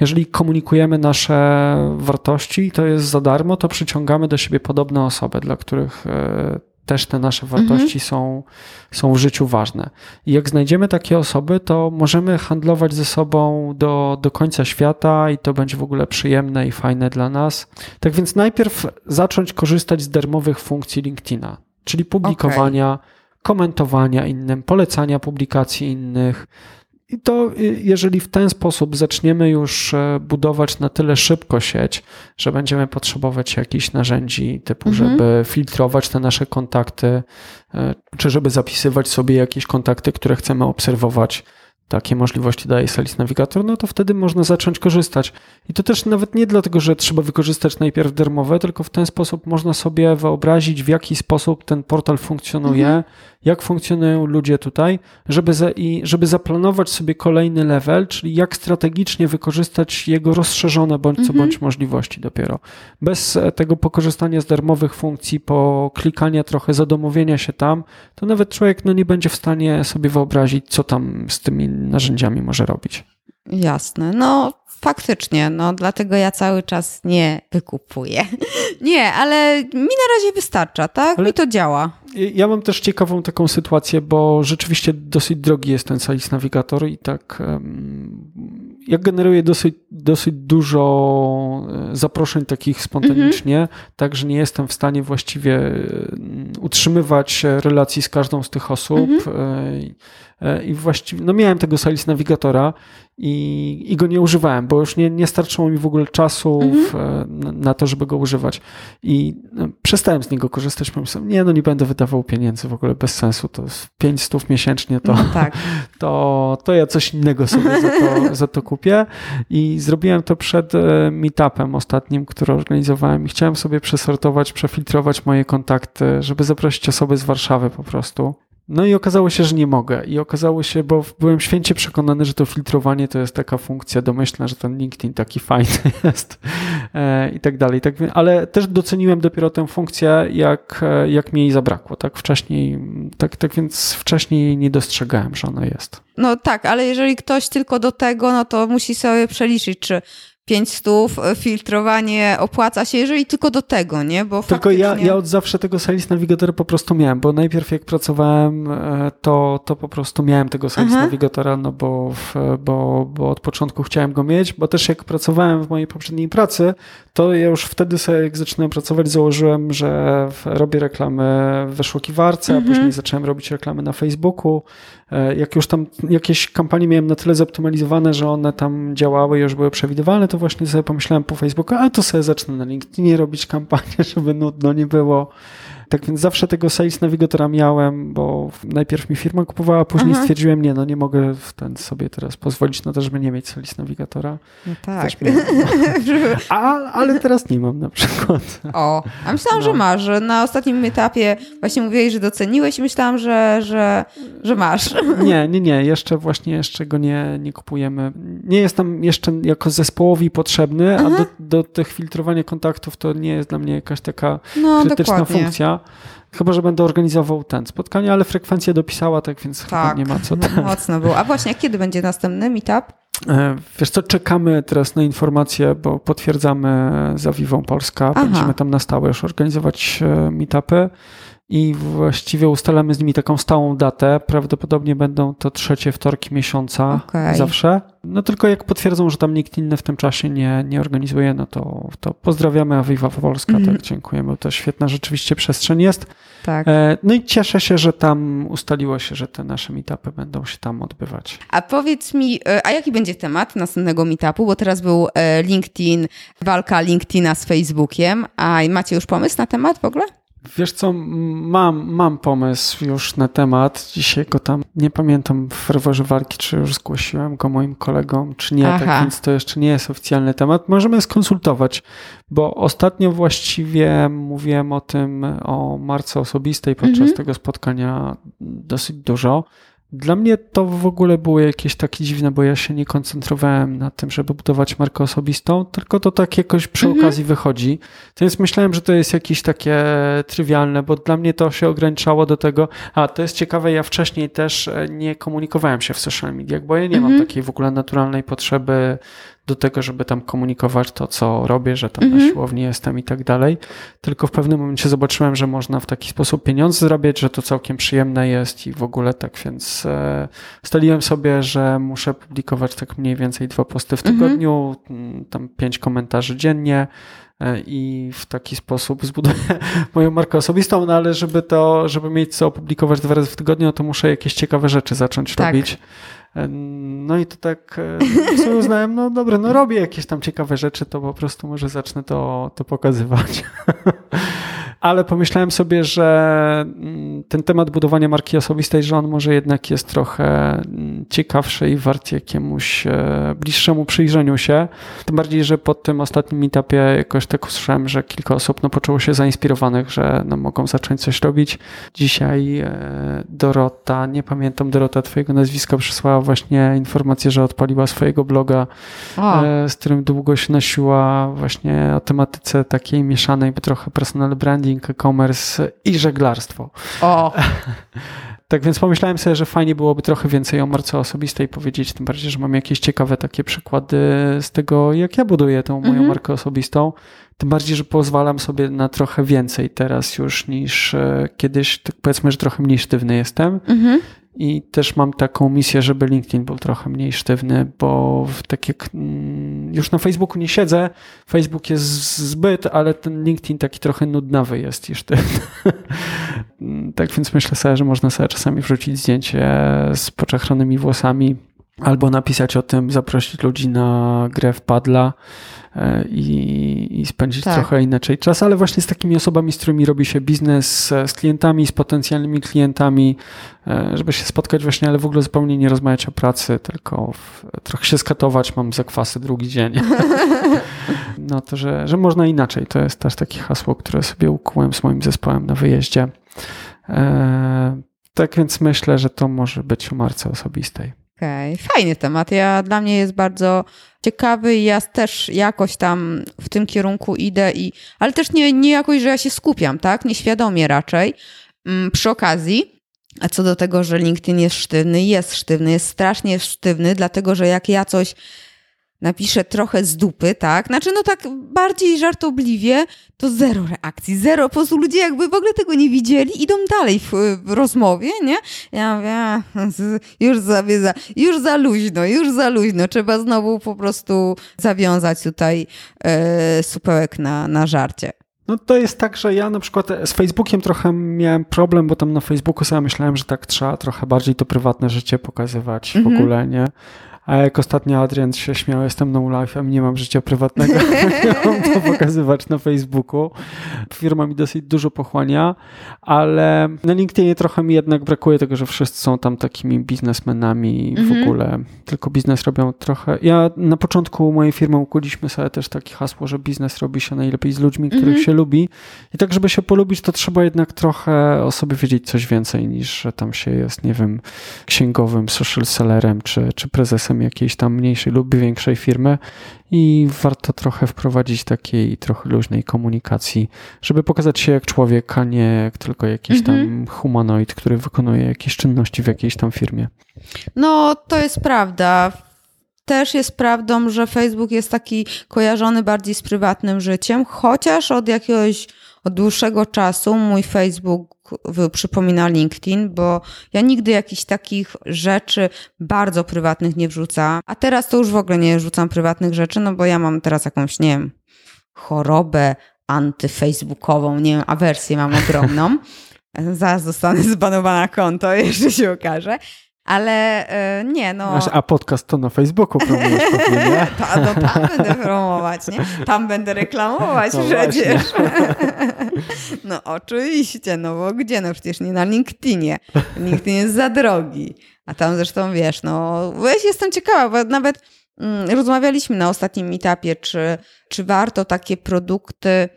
Jeżeli komunikujemy nasze wartości, to jest za darmo, to przyciągamy do siebie podobne osoby, dla których e, też te nasze wartości są, są w życiu ważne. I jak znajdziemy takie osoby, to możemy handlować ze sobą do, do końca świata i to będzie w ogóle przyjemne i fajne dla nas. Tak więc najpierw zacząć korzystać z darmowych funkcji LinkedIna, czyli publikowania, komentowania innym, polecania publikacji innych. I to, y, jeżeli w ten sposób zaczniemy już e, budować na tyle szybko sieć, że będziemy potrzebować jakichś narzędzi typu, Mhm. żeby filtrować te nasze kontakty, e, czy żeby zapisywać sobie jakieś kontakty, które chcemy obserwować, takie możliwości daje Sales Navigator, no to wtedy można zacząć korzystać. I to też nawet nie dlatego, że trzeba wykorzystać najpierw darmowe, tylko w ten sposób można sobie wyobrazić, w jaki sposób ten portal funkcjonuje, Mhm. Jak funkcjonują ludzie tutaj, żeby, za, i żeby zaplanować sobie kolejny level, czyli jak strategicznie wykorzystać jego rozszerzone bądź co Mhm. bądź możliwości dopiero. Bez e, tego pokorzystania z darmowych funkcji, po klikania trochę, zadomowienia się tam, to nawet człowiek no, nie będzie w stanie sobie wyobrazić, co tam z tymi narzędziami może robić. Jasne. No faktycznie, no dlatego ja cały czas nie wykupuję. Nie, ale mi na razie wystarcza, tak? Ale mi to działa. Ja mam też ciekawą taką sytuację, bo rzeczywiście dosyć drogi jest ten Salis Navigator i tak ja generuję dosyć, dosyć dużo e, zaproszeń takich spontanicznie, mm -hmm. tak, że nie jestem w stanie właściwie e, utrzymywać relacji z każdą z tych osób. Mm -hmm. I właściwie, no miałem tego Sales Navigatora i, i go nie używałem, bo już nie, nie starczyło mi w ogóle czasu mm -hmm. na, to, żeby go używać. I no, przestałem z niego korzystać. Pomyślałem, nie, no nie będę wydawał pieniędzy w ogóle bez sensu. To 500 miesięcznie to, no tak. to, to ja coś innego sobie za to, za to kupię. I zrobiłem to przed meetupem ostatnim, który organizowałem i chciałem sobie przesortować, przefiltrować moje kontakty, żeby zaprosić osoby z Warszawy po prostu. No i okazało się, że nie mogę. I okazało się, bo byłem święcie przekonany, że to filtrowanie to jest taka funkcja domyślna, że ten LinkedIn taki fajny jest e, i tak dalej. Tak, ale też doceniłem dopiero tę funkcję, jak, e, jak mi jej zabrakło. Tak wcześniej, tak, tak więc wcześniej nie dostrzegałem, że ona jest. No tak, ale jeżeli ktoś tylko do tego, no to musi sobie przeliczyć, czy 500 e, filtrowanie opłaca się, jeżeli tylko do tego, nie? Bo tylko faktycznie... ja, ja od zawsze tego Sales Navigatora po prostu miałem, bo najpierw jak pracowałem, e, to, to po prostu miałem tego Sales Aha. Navigatora, no bo, bo, bo od początku chciałem go mieć, bo też jak pracowałem w mojej poprzedniej pracy, to ja już wtedy sobie, jak zaczynałem pracować, założyłem, że robię reklamy w wyszukiwarce, mhm. a później zacząłem robić reklamy na Facebooku. E, jak już tam jakieś kampanie miałem na tyle zoptymalizowane, że one tam działały już były przewidywalne, to właśnie sobie pomyślałem po Facebooku, a to sobie zacznę na LinkedInie robić kampanię, żeby nudno nie było. Tak więc zawsze tego Sales Navigatora miałem, bo najpierw mi firma kupowała, później Aha. stwierdziłem, nie, no nie mogę w ten sobie teraz pozwolić na to, żeby nie mieć Sales Navigatora. No tak. a, ale teraz nie mam na przykład. O, a myślałam, no. że masz, że na ostatnim etapie właśnie mówiłeś, że doceniłeś i myślałam, że, że, że masz. Nie, nie, nie, jeszcze właśnie jeszcze go nie, nie kupujemy. Nie jest tam jeszcze jako zespołowi potrzebny, Aha. a do, do tych filtrowania kontaktów to nie jest dla mnie jakaś taka no, krytyczna dokładnie. funkcja. Chyba, że będę organizował ten spotkanie, ale frekwencja dopisała, tak więc tak, chyba nie ma co. Tak. Mocno było. A właśnie, kiedy będzie następny meetup? E, wiesz co, czekamy teraz na informacje, bo potwierdzamy za Vivą Polska. Aha. Będziemy tam na stałe już organizować e, meetupy i właściwie ustalamy z nimi taką stałą datę. Prawdopodobnie będą to trzecie wtorki miesiąca okay. zawsze. No tylko jak potwierdzą, że tam nikt inny w tym czasie nie, nie organizuje, no to, to pozdrawiamy Aviva Polska, mm. tak, dziękujemy. To świetna rzeczywiście przestrzeń jest. Tak. E, no i cieszę się, że tam ustaliło się, że te nasze meetupy będą się tam odbywać. A powiedz mi, e, a jaki będzie temat następnego meetupu? Bo teraz był e, LinkedIn, walka LinkedIna z Facebookiem, a macie już pomysł na temat w ogóle? Wiesz co, mam, mam pomysł już na temat. Dzisiaj go tam nie pamiętam w ferworze walki, czy już zgłosiłem go moim kolegom, czy nie, tak Aha. tak więc to jeszcze nie jest oficjalny temat. Możemy skonsultować, bo ostatnio właściwie mówiłem o tym, o marce osobistej podczas mhm. tego spotkania dosyć dużo. Dla mnie to w ogóle było jakieś takie dziwne, bo ja się nie koncentrowałem na tym, żeby budować markę osobistą, tylko to tak jakoś przy mhm. okazji wychodzi. Więc myślałem, że to jest jakieś takie trywialne, bo dla mnie to się ograniczało do tego, a to jest ciekawe, ja wcześniej też e, nie komunikowałem się w social mediach, bo ja nie mhm. mam takiej w ogóle naturalnej potrzeby do tego, żeby tam komunikować to, co robię, że tam -hmm. na mhm. siłowni jestem i tak dalej. Tylko w pewnym momencie zobaczyłem, że można w taki sposób pieniądze zarabiać, że to całkiem przyjemne jest i w ogóle tak, więc e, staliłem sobie, że muszę publikować tak mniej więcej dwa posty w mhm. tygodniu, -hmm. tam pięć komentarzy dziennie e, i w taki sposób zbuduję moją markę osobistą, no ale żeby to, żeby mieć co opublikować dwa razy w tygodniu, no to muszę jakieś ciekawe rzeczy zacząć tak. robić. No i to tak e, sobie uznałem, no dobra, no robię jakieś tam ciekawe rzeczy, to po prostu może zacznę to, to pokazywać. ale pomyślałem sobie, że mm, ten temat budowania marki osobistej, że on może jednak jest trochę mm, ciekawszy i wart jakiemuś e, bliższemu przyjrzeniu się. Tym bardziej, że po tym ostatnim meetupie jakoś tak usłyszałem, że kilka osób no, poczuło się zainspirowanych, że no, mogą zacząć coś robić. Dzisiaj e, Dorota, nie pamiętam Dorota twojego nazwiska, przysłała właśnie informację, że odpaliła swojego bloga, o. E, z którym długo się nosiła właśnie o tematyce takiej mieszanej, bo trochę personal branding, e-commerce i żeglarstwo. O! Tak więc pomyślałem sobie, że fajnie byłoby trochę więcej o marce osobistej powiedzieć, tym bardziej, że mam jakieś ciekawe takie przykłady z tego, jak ja buduję tą moją mhm. markę osobistą. Tym bardziej, że pozwalam sobie na trochę więcej teraz już niż e, kiedyś, tak powiedzmy, że trochę mniej sztywny jestem. Mhm. I też mam taką misję, żeby LinkedIn był trochę mniej sztywny, bo tak jak mm, już na Facebooku nie siedzę, Facebook jest zbyt, ale ten LinkedIn taki trochę nudnawy jest i sztywny. tak więc myślę sobie, że można sobie czasami wrzucić zdjęcie z poczechranymi włosami albo napisać o tym, zaprosić ludzi na grę w padla E, i, i spędzić tak. trochę inaczej czas, ale właśnie z takimi osobami, z którymi robi się biznes, z klientami, z potencjalnymi klientami, e, żeby się spotkać właśnie, ale w ogóle zupełnie nie rozmawiać o pracy, tylko w, trochę się skatować, mam zakwasy drugi dzień. no to, że, że można inaczej. To jest też takie hasło, które sobie ukułem z moim zespołem na wyjeździe. E, tak więc myślę, że to może być o marce osobistej. Okej, okay. fajny temat. Ja, dla mnie jest bardzo ciekawy i ja też jakoś tam w tym kierunku idę, i, ale też nie, nie jakoś, że ja się skupiam, tak? Nieświadomie raczej. Mm, przy okazji, a co do tego, że LinkedIn jest sztywny, jest sztywny, jest strasznie sztywny, dlatego że jak ja coś napiszę trochę z dupy, tak? Znaczy, no tak bardziej żartobliwie, to zero reakcji, zero. Po prostu ludzie jakby w ogóle tego nie widzieli, idą dalej w, w rozmowie, nie? Ja mówię, już za, już za luźno, już za luźno. Trzeba znowu po prostu zawiązać tutaj e, supełek na, na żarcie. No to jest tak, że ja na przykład z Facebookiem trochę miałem problem, bo tam na Facebooku sobie myślałem, że tak trzeba trochę bardziej to prywatne życie pokazywać w mm -hmm. ogóle, nie? A jak ostatnio Adrian się śmiał, jestem no life'em, nie mam życia prywatnego, mam to pokazywać na Facebooku. Firma mi dosyć dużo pochłania, ale na LinkedInie trochę mi jednak brakuje tego, że wszyscy są tam takimi biznesmenami i w mhm. ogóle tylko biznes robią trochę. Ja na początku mojej firmy ukuliśmy sobie też takie hasło, że biznes robi się najlepiej z ludźmi, których mhm. się lubi. I tak, żeby się polubić, to trzeba jednak trochę o sobie wiedzieć coś więcej niż, że tam się jest, nie wiem, księgowym, social sellerem czy, czy prezesem jakiejś tam mniejszej lub większej firmy i warto trochę wprowadzić takiej trochę luźnej komunikacji, żeby pokazać się jak człowiek, a nie jak tylko jakiś tam mhm. humanoid, który wykonuje jakieś czynności w jakiejś tam firmie. No, to jest prawda też jest prawdą, że Facebook jest taki kojarzony bardziej z prywatnym życiem, chociaż od jakiegoś od dłuższego czasu mój Facebook przypomina LinkedIn, bo ja nigdy jakichś takich rzeczy bardzo prywatnych nie wrzucam. A teraz to już w ogóle nie wrzucam prywatnych rzeczy, no bo ja mam teraz jakąś, nie wiem, chorobę antyfacebookową, nie wiem, awersję mam ogromną. Zaraz zostanę zbanowana konto, jeszcze się okaże. Ale e, nie, no. A podcast to na Facebooku promujesz pewnie, nie? Ta, no tam będę promować, nie? Tam będę reklamować no przecież. no oczywiście, no bo gdzie? No przecież nie na LinkedInie. LinkedIn jest za drogi. A tam zresztą wiesz, no ja jestem ciekawa, bo nawet mm, rozmawialiśmy na ostatnim etapie, czy, czy warto takie produkty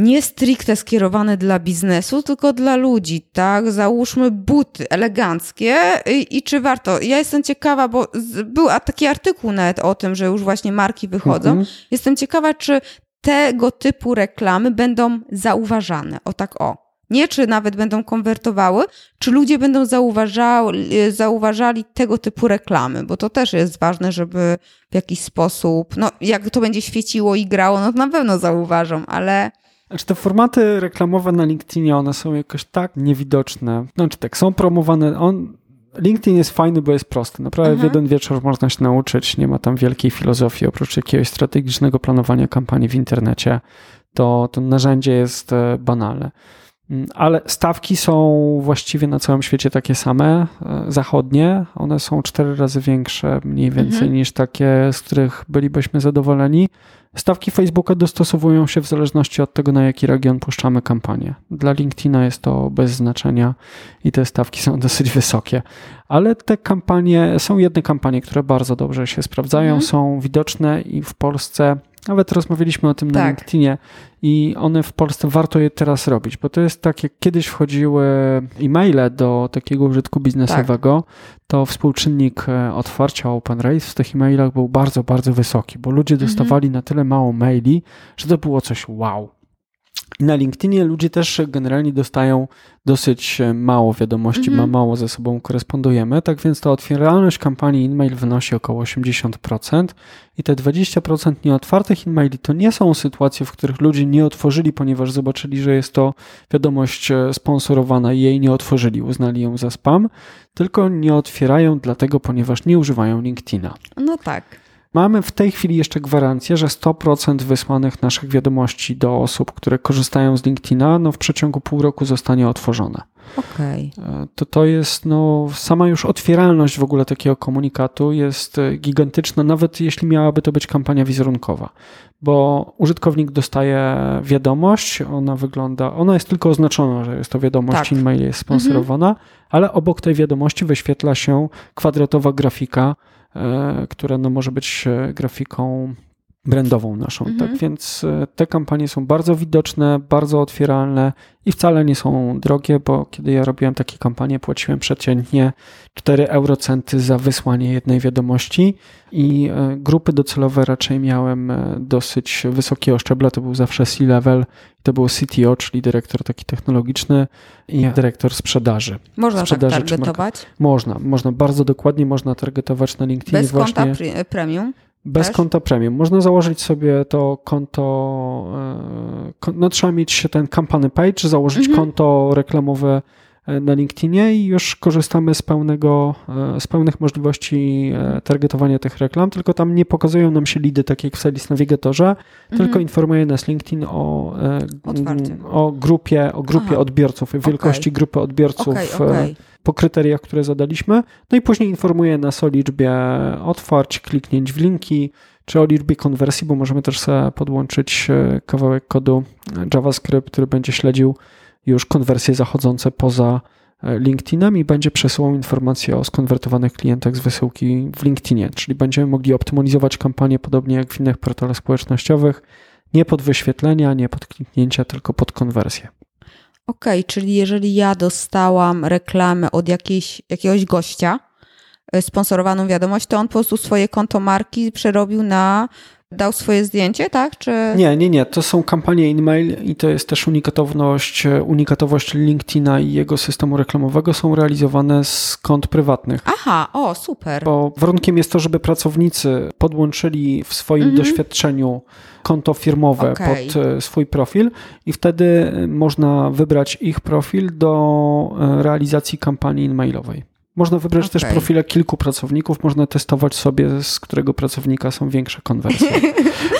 nie stricte skierowane dla biznesu, tylko dla ludzi, tak? Załóżmy buty eleganckie i, i czy warto? Ja jestem ciekawa, bo z, był taki artykuł nawet o tym, że już właśnie marki wychodzą. Mhm. Jestem ciekawa, czy tego typu reklamy będą zauważane. O tak o. Nie, czy nawet będą konwertowały, czy ludzie będą zauważali, zauważali tego typu reklamy, bo to też jest ważne, żeby w jakiś sposób, no jak to będzie świeciło i grało, no to na pewno zauważą, ale znaczy te formaty reklamowe na LinkedInie, one są jakoś tak niewidoczne. Znaczy tak, są promowane, on, LinkedIn jest fajny, bo jest prosty. Naprawdę w jeden wieczór można się nauczyć, nie ma tam wielkiej filozofii, oprócz jakiegoś strategicznego planowania kampanii w internecie, to to narzędzie jest e, banalne. Mm, ale stawki są właściwie na całym świecie takie same, e, zachodnie. One są cztery razy większe mniej więcej mhm. niż takie, z których bylibyśmy zadowoleni. Stawki Facebooka dostosowują się w zależności od tego, na jaki region puszczamy kampanię. Dla LinkedIna jest to bez znaczenia i te stawki są dosyć wysokie. Ale te kampanie, są jedne kampanie, które bardzo dobrze się sprawdzają, mhm. są widoczne i w Polsce nawet rozmawialiśmy o tym tak. na LinkedInie i one w Polsce warto je teraz robić, bo to jest tak, jak kiedyś wchodziły e-maile do takiego użytku biznesowego, tak. to współczynnik e, otwarcia open rate w tych e-mailach był bardzo, bardzo wysoki, bo ludzie mhm. dostawali na tyle mało maili, że to było coś wow. Na LinkedInie ludzie też generalnie dostają dosyć mało wiadomości, ma mało ze sobą korespondujemy, tak więc ta otwieralność kampanii e-mail wynosi około 80% i te 20% nieotwartych e-maili to nie są sytuacje, w których ludzie nie otworzyli, ponieważ zobaczyli, że jest to wiadomość e, sponsorowana i jej nie otworzyli, uznali ją za spam, tylko nie otwierają dlatego, ponieważ nie używają LinkedIna. No tak. Mamy w tej chwili jeszcze gwarancję, że 100% wysłanych naszych wiadomości do osób, które korzystają z LinkedIna, no w przeciągu pół roku zostanie otworzone. Okej. E, To to jest, no, sama już otwieralność w ogóle takiego komunikatu jest e, gigantyczna, nawet jeśli miałaby to być kampania wizerunkowa, bo użytkownik dostaje wiadomość, ona wygląda, ona jest tylko oznaczona, że jest to wiadomość, Tak. e-mail jest sponsorowana, ale obok tej wiadomości wyświetla się kwadratowa grafika, e, która no, może być e, grafiką brandową naszą. Mhm. Tak więc e, te kampanie są bardzo widoczne, bardzo otwieralne i wcale nie są drogie, bo kiedy ja robiłem takie kampanie, płaciłem przeciętnie 4 eurocenty za wysłanie jednej wiadomości i e, grupy docelowe raczej miałem e, dosyć wysokiego szczebla. To był zawsze C-level, to był CTO, czyli dyrektor taki technologiczny i dyrektor sprzedaży. Można tak Sprzedaży czy targetować? Można, można bardzo dokładnie, można targetować na LinkedInie Bez właśnie. konta pre- premium? Bez Też? konta premium. Można założyć sobie to konto, e, no trzeba mieć ten company page, założyć Mhm. konto reklamowe na LinkedInie i już korzystamy z pełnego, e, z pełnych możliwości e, targetowania tych reklam, tylko tam nie pokazują nam się lidy, tak jak w Sales Navigatorze, tylko Mhm. informuje nas LinkedIn o, e, Otwarcie. o grupie, o grupie Aha. odbiorców, wielkości grupy odbiorców e, okej. po kryteriach, które zadaliśmy. No i później informuje nas o liczbie otwarć, kliknięć w linki, czy o liczbie konwersji, bo możemy też sobie podłączyć e, kawałek kodu JavaScript, który będzie śledził już konwersje zachodzące poza e, LinkedInem i będzie przesyłał informacje o skonwertowanych klientach z wysyłki w LinkedInie, czyli będziemy mogli optymalizować kampanię podobnie jak w innych portalach społecznościowych, nie pod wyświetlenia, nie pod kliknięcia, tylko pod konwersję. Okej, czyli jeżeli ja dostałam reklamę od jakiejś, jakiegoś gościa, y, sponsorowaną wiadomość, to on po prostu swoje konto marki przerobił na, dał swoje zdjęcie, tak? Czy... Nie, nie, nie. To są kampanie e-mail i to jest też unikatowość, unikatowość LinkedIna i jego systemu reklamowego są realizowane z kont prywatnych. Aha, o, super. Bo warunkiem jest to, żeby pracownicy podłączyli w swoim Mhm. doświadczeniu konto firmowe Okej. pod e, swój profil i wtedy e, można wybrać ich profil do e, realizacji kampanii e-mailowej. Można wybrać też Okej. profile kilku pracowników, można testować sobie, z którego pracownika są większe konwersje.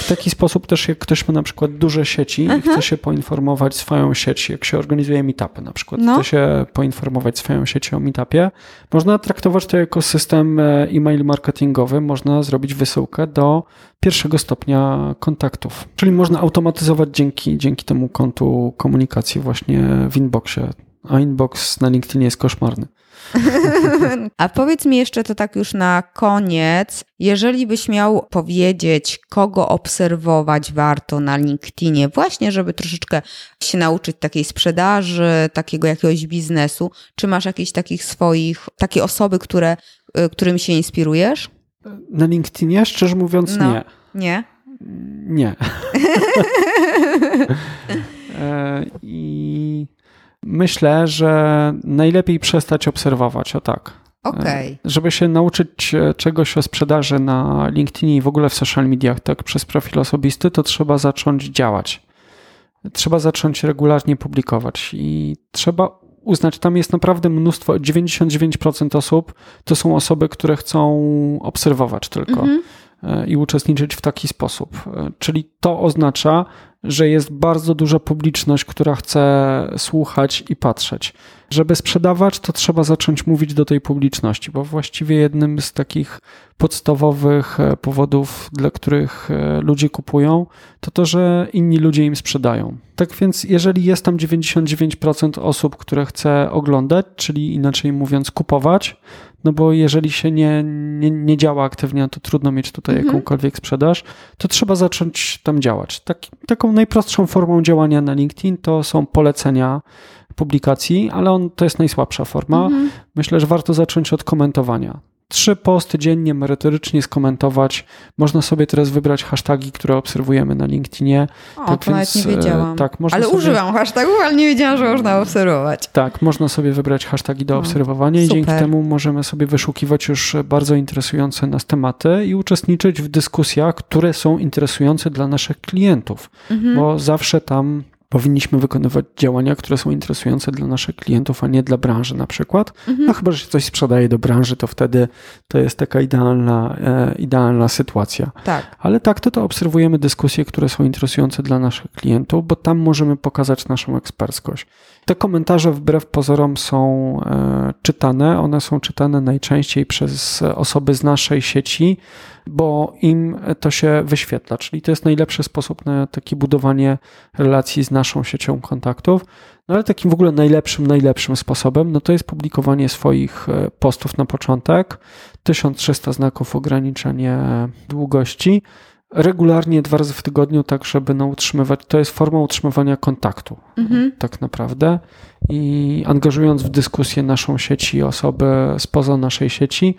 W taki sposób też, jak ktoś ma na przykład duże sieci i chce się poinformować swoją sieć, jak się organizuje meetupy na przykład, No. chce się poinformować swoją siecią o meetupie, można traktować to jako system e, e-mail marketingowy, można zrobić wysyłkę do pierwszego stopnia kontaktów. Czyli można automatyzować dzięki, dzięki temu kontu komunikacji właśnie w inboxie. A inbox na LinkedInie jest koszmarny. A powiedz mi jeszcze to tak już na koniec, jeżeli byś miał powiedzieć, kogo obserwować warto na LinkedInie, właśnie żeby troszeczkę się nauczyć takiej sprzedaży, takiego jakiegoś biznesu, czy masz jakieś takich swoich, takie osoby, które, y, którymi się inspirujesz? Na LinkedInie, szczerze mówiąc, No. nie. Nie? Nie. E, I myślę, że najlepiej przestać obserwować, o tak. Okej. E, Żeby się nauczyć e, czegoś o sprzedaży na LinkedInie i w ogóle w social mediach, tak przez profil osobisty, to trzeba zacząć działać. Trzeba zacząć regularnie publikować i trzeba uznać, tam jest naprawdę mnóstwo, 99% osób to są osoby, które chcą obserwować tylko Mhm. e, i uczestniczyć w taki sposób. Czyli to oznacza, że jest bardzo duża publiczność, która chce słuchać i patrzeć. Żeby sprzedawać, to trzeba zacząć mówić do tej publiczności, bo właściwie jednym z takich podstawowych e, powodów, dla których e, ludzie kupują, to to, że inni ludzie im sprzedają. Tak więc, jeżeli jest tam 99% osób, które chce oglądać, czyli inaczej mówiąc, kupować, no bo jeżeli się nie, nie, nie działa aktywnie, to trudno mieć tutaj Mhm. jakąkolwiek sprzedaż, to trzeba zacząć tam działać. Tak, taką najprostszą formą działania na LinkedIn to są polecenia publikacji, ale on to jest najsłabsza forma. Mhm. Myślę, że warto zacząć od komentowania. Trzy posty dziennie merytorycznie skomentować. Można sobie teraz wybrać hasztagi, które obserwujemy na LinkedInie. O, tak to więc, nawet nie wiedziałam. Tak, można ale sobie... używam hashtagów, ale nie wiedziałam, że można obserwować. Tak, można sobie wybrać hasztagi do obserwowania i dzięki temu możemy sobie wyszukiwać już bardzo interesujące nas tematy i uczestniczyć w dyskusjach, które są interesujące dla naszych klientów, mhm. bo zawsze tam powinniśmy wykonywać działania, które są interesujące dla naszych klientów, a nie dla branży na przykład. Mhm. No chyba, że się coś sprzedaje do branży, to wtedy to jest taka idealna, e, idealna sytuacja. Tak. Ale tak, to to obserwujemy dyskusje, które są interesujące dla naszych klientów, bo tam możemy pokazać naszą eksperckość. Te komentarze wbrew pozorom są e, czytane. One są czytane najczęściej przez osoby z naszej sieci, bo im to się wyświetla. Czyli to jest najlepszy sposób na takie budowanie relacji z naszą siecią kontaktów. No ale takim w ogóle najlepszym, najlepszym sposobem, no to jest publikowanie swoich e, postów na początek. 1300 znaków ograniczenie długości regularnie dwa razy w tygodniu, tak żeby no, utrzymywać, to jest forma utrzymywania kontaktu mhm. tak naprawdę i angażując w dyskusję naszą sieci osoby spoza naszej sieci,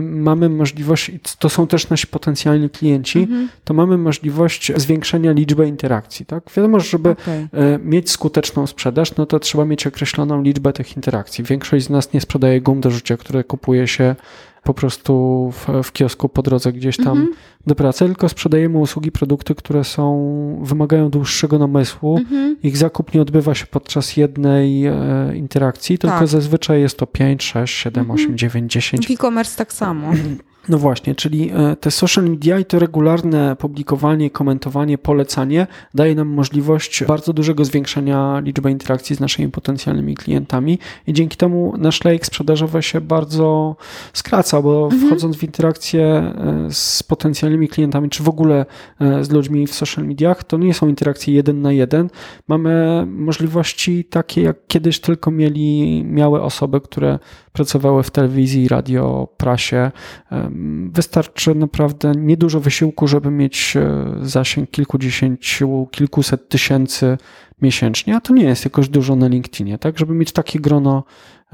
mamy możliwość, to są też nasi potencjalni klienci, mhm. to mamy możliwość zwiększenia liczby interakcji. Tak? Wiadomo, że żeby okay. E, mieć skuteczną sprzedaż, no to trzeba mieć określoną liczbę tych interakcji. Większość z nas nie sprzedaje gum do życia, które kupuje się po prostu w, w kiosku po drodze gdzieś tam mhm. do pracy, tylko sprzedajemy usługi, produkty, które są, wymagają dłuższego namysłu. Mhm. Ich zakup nie odbywa się podczas jednej e, interakcji, tylko tak. zazwyczaj jest to 5, 6, 7, mhm. 8, 9, 10. W e-commerce tak samo. No właśnie, czyli e, te social media i to regularne publikowanie, komentowanie, polecanie daje nam możliwość bardzo dużego zwiększenia liczby interakcji z naszymi potencjalnymi klientami i dzięki temu nasz lejek sprzedażowy się bardzo skraca, bo mhm. wchodząc w interakcję e, z potencjalnymi klientami, czy w ogóle e, z ludźmi w social mediach, to nie są interakcje jeden na jeden. Mamy możliwości takie, jak kiedyś tylko mieli, miały osoby, które pracowały w telewizji, radio, prasie. Wystarczy naprawdę niedużo wysiłku, żeby mieć e, zasięg kilkudziesięciu, kilkuset tysięcy miesięcznie, a to nie jest jakoś dużo na LinkedInie, tak, żeby mieć takie grono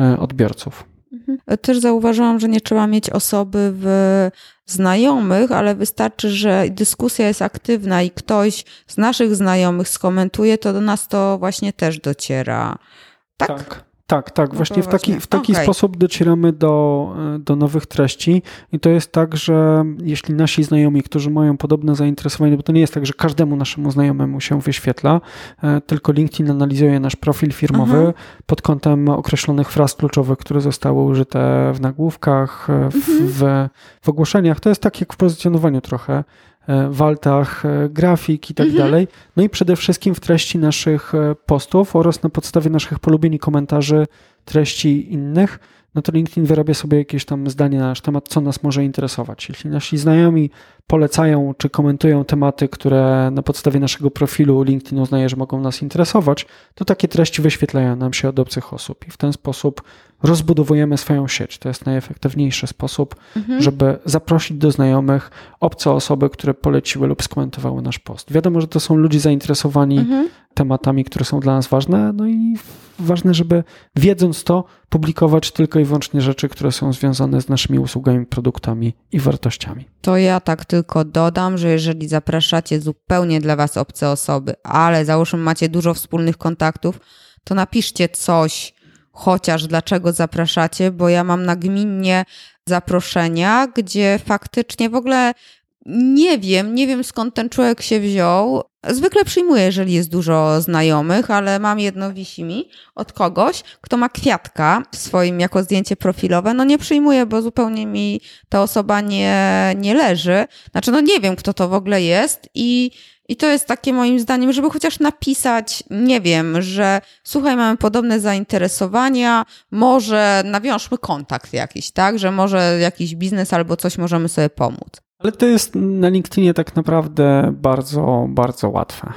e, odbiorców. Mhm. Też zauważyłam, że nie trzeba mieć osoby w znajomych, ale wystarczy, że dyskusja jest aktywna i ktoś z naszych znajomych skomentuje, to do nas to właśnie też dociera. Tak? tak. Tak, tak, no właśnie w taki, w taki okay. sposób docieramy do, do nowych treści i to jest tak, że jeśli nasi znajomi, którzy mają podobne zainteresowanie, bo to nie jest tak, że każdemu naszemu znajomemu się wyświetla, e, tylko LinkedIn analizuje nasz profil firmowy Aha. pod kątem określonych fraz kluczowych, które zostały użyte w nagłówkach, e, w, mhm. w, w ogłoszeniach. To jest tak jak w pozycjonowaniu trochę. E, waltach e, grafik i tak mhm. dalej. No i przede wszystkim w treści naszych e, postów oraz na podstawie naszych polubień i komentarzy treści innych no to LinkedIn wyrabia sobie jakieś tam zdanie na nasz temat, co nas może interesować. Jeśli nasi znajomi polecają czy komentują tematy, które na podstawie naszego profilu LinkedIn uznaje, że mogą nas interesować, to takie treści wyświetlają nam się od obcych osób i w ten sposób rozbudowujemy swoją sieć. To jest najefektywniejszy sposób, mhm. żeby zaprosić do znajomych obce osoby, które poleciły lub skomentowały nasz post. Wiadomo, że to są ludzie zainteresowani mhm. tematami, które są dla nas ważne, no i ważne, żeby wiedząc to, publikować tylko i wyłącznie rzeczy, które są związane z naszymi usługami, produktami i wartościami. To ja tak tylko dodam, że jeżeli zapraszacie zupełnie dla Was obce osoby, ale załóżmy macie dużo wspólnych kontaktów, to napiszcie coś, chociaż dlaczego zapraszacie, bo ja mam nagminnie zaproszenia, gdzie faktycznie w ogóle nie wiem, nie wiem skąd ten człowiek się wziął. Zwykle przyjmuję, jeżeli jest dużo znajomych, ale mam jedno wisi mi od kogoś, kto ma kwiatka w swoim jako zdjęcie profilowe. No nie przyjmuję, bo zupełnie mi ta osoba nie, nie leży. Znaczy, no nie wiem, kto to w ogóle jest i i to jest takie moim zdaniem, żeby chociaż napisać, nie wiem, że słuchaj, mamy podobne zainteresowania, może nawiążmy kontakt jakiś, tak? Że może jakiś biznes albo coś możemy sobie pomóc. Ale to jest na LinkedInie tak naprawdę bardzo, bardzo łatwe.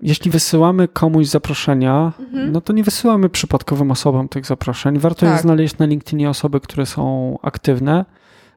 Jeśli wysyłamy komuś zaproszenia, mhm. no to nie wysyłamy przypadkowym osobom tych zaproszeń. Warto tak. jest znaleźć na LinkedInie osoby, które są aktywne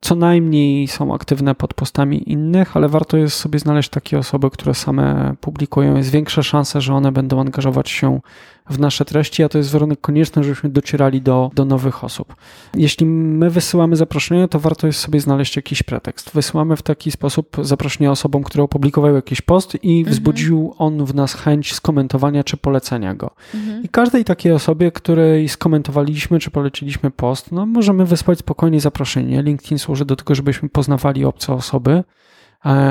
co najmniej są aktywne pod postami innych, ale warto jest sobie znaleźć takie osoby, które same publikują. Jest większa szansa, że one będą angażować się w nasze treści, a to jest warunek konieczny, żebyśmy docierali do, do nowych osób. Jeśli my wysyłamy zaproszenie, to warto jest sobie znaleźć jakiś pretekst. Wysyłamy w taki sposób zaproszenie osobom, które opublikowały jakiś post i mhm. wzbudził on w nas chęć skomentowania czy polecenia go. Mhm. I każdej takiej osobie, której skomentowaliśmy czy poleciliśmy post, no możemy wysłać spokojnie zaproszenie. LinkedIn służy do tego, żebyśmy poznawali obce osoby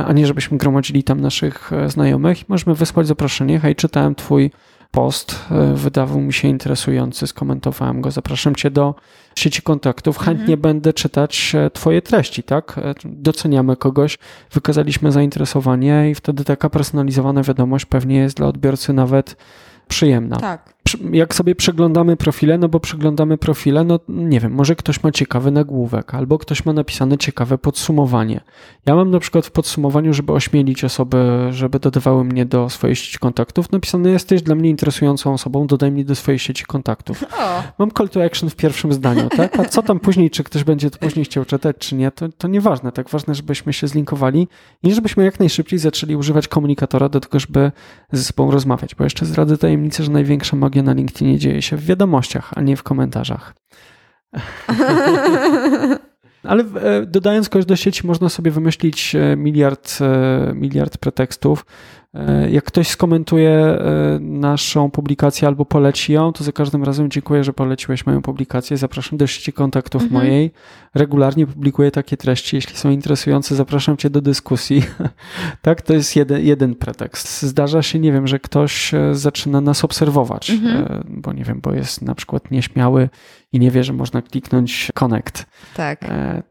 a nie żebyśmy gromadzili tam naszych e, znajomych. Możemy wysłać zaproszenie. Hej, czytałem Twój post, e, wydawał mi się interesujący, skomentowałem go. Zapraszam Cię do sieci kontaktów. Chętnie mhm. będę czytać e, Twoje treści, tak? Doceniamy kogoś, wykazaliśmy zainteresowanie i wtedy taka personalizowana wiadomość pewnie jest dla odbiorcy nawet przyjemna. Tak jak sobie przeglądamy profile, no bo przeglądamy profile, no nie wiem, może ktoś ma ciekawy nagłówek, albo ktoś ma napisane ciekawe podsumowanie. Ja mam na przykład w podsumowaniu, żeby ośmielić osoby, żeby dodawały mnie do swojej sieci kontaktów, napisane jesteś dla mnie interesującą osobą, dodaj mnie do swojej sieci kontaktów. O. Mam call to action w pierwszym zdaniu, tak? A co tam później, czy ktoś będzie to później chciał czytać, czy nie, to, to nieważne. Tak ważne, żebyśmy się zlinkowali i żebyśmy jak najszybciej zaczęli używać komunikatora do tego, żeby ze sobą rozmawiać, bo jeszcze zdradzę tajemnicę, że największa magia na LinkedInie dzieje się w wiadomościach, a nie w komentarzach. Ale e, dodając kogoś do sieci, można sobie wymyślić e, miliard, e, miliard pretekstów. E, jak ktoś skomentuje e, naszą publikację albo poleci ją, to za każdym razem dziękuję, że poleciłeś moją publikację. Zapraszam do sieci kontaktów mhm. mojej. Regularnie publikuję takie treści. Jeśli są interesujące, zapraszam Cię do dyskusji. tak, to jest jeden, jeden pretekst. Zdarza się, nie wiem, że ktoś e, zaczyna nas obserwować, mhm. bo nie wiem, bo jest na przykład nieśmiały i nie wie, że można kliknąć connect. Tak.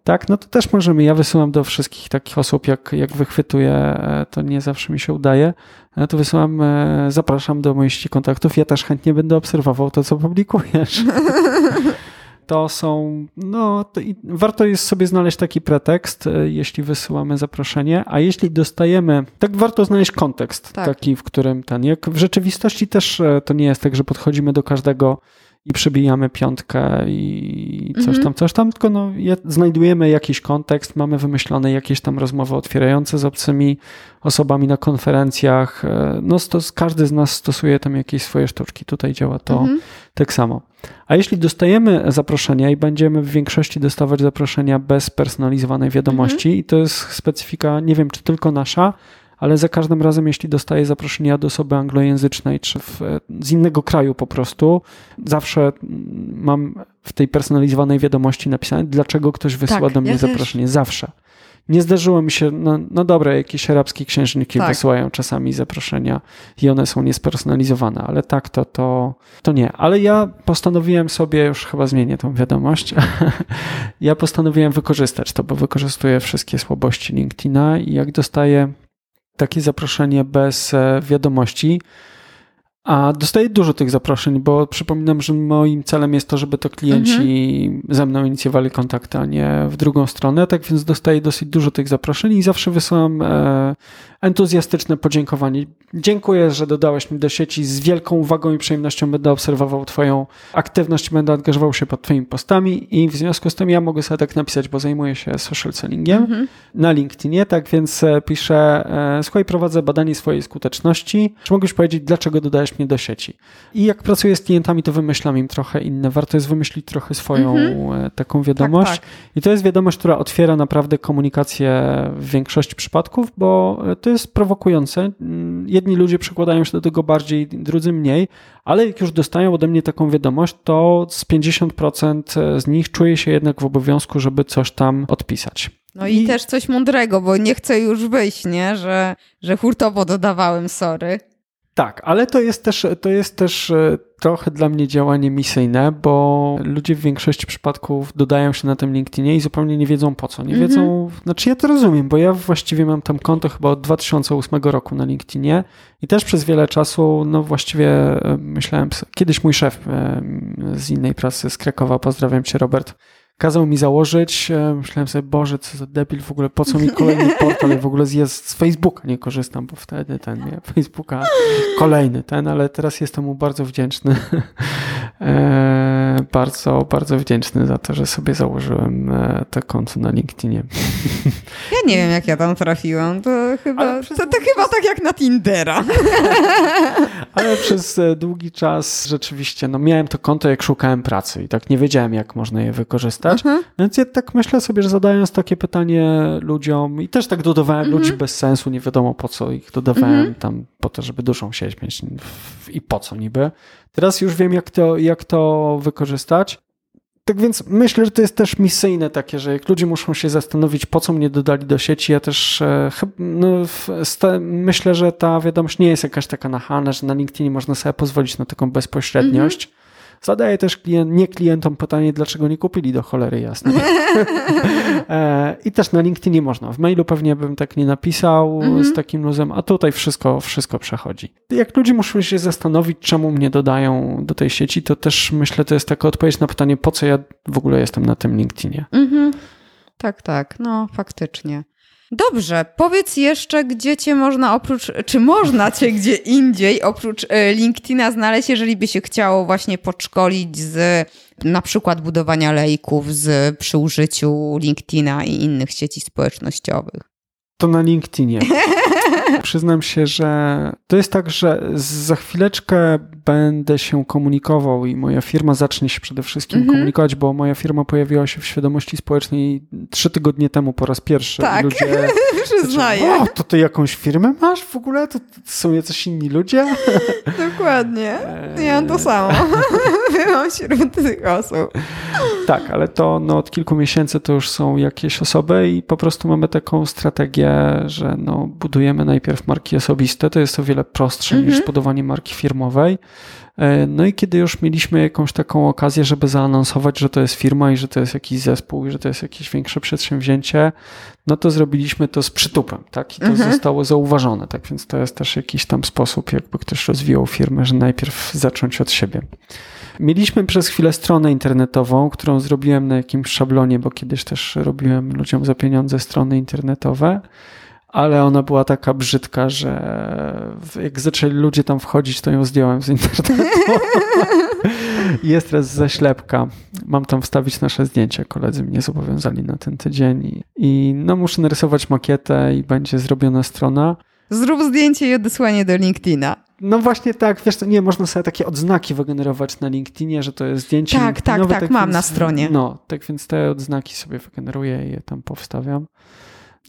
tak, no to też możemy. Ja wysyłam do wszystkich takich osób, jak, jak wychwytuję, to nie zawsze mi się udaje E, to wysyłam, e, zapraszam do moich kontaktów. Ja też chętnie będę obserwował to, co publikujesz. to są, no, to warto jest sobie znaleźć taki pretekst, e, jeśli wysyłamy zaproszenie, a jeśli dostajemy, tak warto znaleźć kontekst tak. taki, w którym ten, jak w rzeczywistości też to nie jest tak, że podchodzimy do każdego i przybijamy piątkę i coś mhm. tam, coś tam, tylko no, znajdujemy jakiś kontekst, mamy wymyślone jakieś tam rozmowy otwierające z obcymi osobami na konferencjach. E, no, stos, każdy z nas stosuje tam jakieś swoje sztuczki. Tutaj działa to mhm. tak samo. A jeśli dostajemy zaproszenia i będziemy w większości dostawać zaproszenia bez personalizowanej wiadomości, mhm. i to jest specyfika, nie wiem, czy tylko nasza, ale za każdym razem, jeśli dostaję zaproszenie od osoby anglojęzycznej czy w, z innego kraju po prostu, zawsze mam w tej personalizowanej wiadomości napisane, dlaczego ktoś wysła tak, do mnie ja zaproszenie. Też. Zawsze. Nie zdarzyło mi się, no, no dobra, jakieś arabskie księżniki tak. wysyłają czasami zaproszenia i one są niespersonalizowane, ale tak, to, to, to nie. Ale ja postanowiłem sobie, już chyba zmienię tą wiadomość, ja postanowiłem wykorzystać to, bo wykorzystuję wszystkie słabości LinkedIna i jak dostaję takie zaproszenie bez e, wiadomości. A dostaję dużo tych zaproszeń, bo przypominam, że moim celem jest to, żeby to klienci mhm. ze mną inicjowali kontakty, a nie w drugą stronę. Tak więc dostaję dosyć dużo tych zaproszeń i zawsze wysyłam e, entuzjastyczne podziękowanie. Dziękuję, że dodałeś mi do sieci. Z wielką uwagą i przyjemnością będę obserwował Twoją aktywność, będę angażował się pod Twoimi postami i w związku z tym ja mogę sobie tak napisać, bo zajmuję się social sellingiem mhm. na LinkedInie, tak więc e, piszę, e, słuchaj, prowadzę badanie swojej skuteczności. Czy mogłeś powiedzieć, dlaczego dodajesz mnie do sieci? I jak pracuję z klientami, to wymyślam im trochę inne. Warto jest wymyślić trochę swoją mhm. E, taką wiadomość. Tak, tak. I to jest wiadomość, która otwiera naprawdę komunikację w większości przypadków, bo to jest prowokujące. Jedni ludzie przykładają się do tego bardziej, drudzy mniej, ale jak już dostają ode mnie taką wiadomość, to z 50% z nich czuje się jednak w obowiązku, żeby coś tam odpisać. No i, i też coś mądrego, bo nie chcę już wyjść, nie? Że, że hurtowo dodawałem sorry. Tak, ale to jest też, to jest też e, trochę dla mnie działanie misyjne, bo ludzie w większości przypadków dodają się na tym LinkedInie i zupełnie nie wiedzą po co. Nie mm -hmm. wiedzą, znaczy ja to rozumiem, bo ja właściwie mam tam konto chyba od 2008 roku na LinkedInie i też przez wiele czasu, no właściwie e, myślałem, kiedyś mój szef e, z innej pracy z Krakowa, pozdrawiam cię Robert, kazał mi założyć. E, myślałem sobie, Boże, co za debil w ogóle, po co mi kolejny portal? Ja w ogóle z, z Facebooka nie korzystam, bo wtedy ten, nie, Facebooka kolejny ten, ale teraz jestem mu bardzo wdzięczny bardzo, bardzo wdzięczny za to, że sobie założyłem e, te konto na LinkedInie. Ja nie wiem, jak ja tam trafiłam. To chyba, to, to chyba tak jak na Tindera. Ale przez e, długi czas rzeczywiście no, miałem to konto, jak szukałem pracy i tak nie wiedziałem, jak można je wykorzystać. Uh -huh. Więc ja tak myślę sobie, że zadając takie pytanie ludziom i też tak dodawałem -huh. ludzi mhm. bez sensu, nie wiadomo po co ich dodawałem mhm. tam po to, żeby duszą sieć mieć i po co niby. Teraz już wiem, jak to, jak to wykorzystać. Tak więc myślę, że to jest też misyjne takie, że jak ludzie muszą się zastanowić, po co mnie dodali do sieci, ja też e, no, myślę, że ta wiadomość nie jest jakaś taka nachalna, że na LinkedInie można sobie pozwolić na taką bezpośredniość. -hmm. Zadaję też klient, nie klientom pytanie, dlaczego nie kupili do cholery jasnej. E, I też na LinkedInie można. W mailu pewnie bym tak nie napisał -hmm. z takim luzem, a tutaj wszystko, wszystko przechodzi. Jak ludzie muszą się zastanowić, czemu mnie dodają do tej sieci, to też myślę, to jest taka odpowiedź na pytanie, po co ja w ogóle jestem na tym LinkedInie. -hmm. Tak, tak, no faktycznie. Dobrze, powiedz jeszcze, gdzie cię można oprócz, czy można cię gdzie indziej oprócz e, LinkedIna znaleźć, jeżeli by się chciało właśnie podszkolić z na przykład budowania lejków z, przy użyciu LinkedIna i innych sieci społecznościowych. To na LinkedInie. Przyznam się, że to jest tak, że za chwileczkę będę się komunikował i moja firma zacznie się przede wszystkim -hmm. komunikować, bo moja firma pojawiła się w świadomości społecznej trzy tygodnie temu po raz pierwszy. Tak, ludzie przyznaję. O, to ty jakąś firmę masz w ogóle? To, to są jacyś inni ludzie? Dokładnie. Ja mam to samo. Byłam wśród tych osób. Tak, ale to no, od kilku miesięcy to już są jakieś osoby i po prostu mamy taką strategię, że no, budujemy najpierw marki osobiste. To jest o wiele prostsze -hmm. niż mhm. budowanie marki firmowej. E, no i kiedy już mieliśmy jakąś taką okazję, żeby zaanonsować, że to jest firma i że to jest jakiś zespół i że to jest jakieś większe przedsięwzięcie, no to zrobiliśmy to z przytupem, tak? I to mhm. zostało zauważone, tak? Więc to jest też jakiś tam sposób, jakby ktoś rozwijał firmę, że najpierw zacząć od siebie. Mieliśmy przez chwilę stronę internetową, którą zrobiłem na jakimś szablonie, bo kiedyś też robiłem ludziom za pieniądze strony internetowe ale ona była taka brzydka, że jak zaczęli ludzie tam wchodzić, to ją zdjąłem z internetu. Jest teraz zaślepka. Mam tam wstawić nasze zdjęcia. Koledzy mnie zobowiązali na ten tydzień i, i no muszę narysować makietę i będzie zrobiona strona. Zrób zdjęcie i odesłanie do LinkedIna. No właśnie tak, wiesz, nie, można sobie takie odznaki wygenerować na LinkedInie, że to jest zdjęcie. Tak, tak, tak, tak, mam więc, na stronie. No, tak więc te odznaki sobie wygeneruję i je tam powstawiam.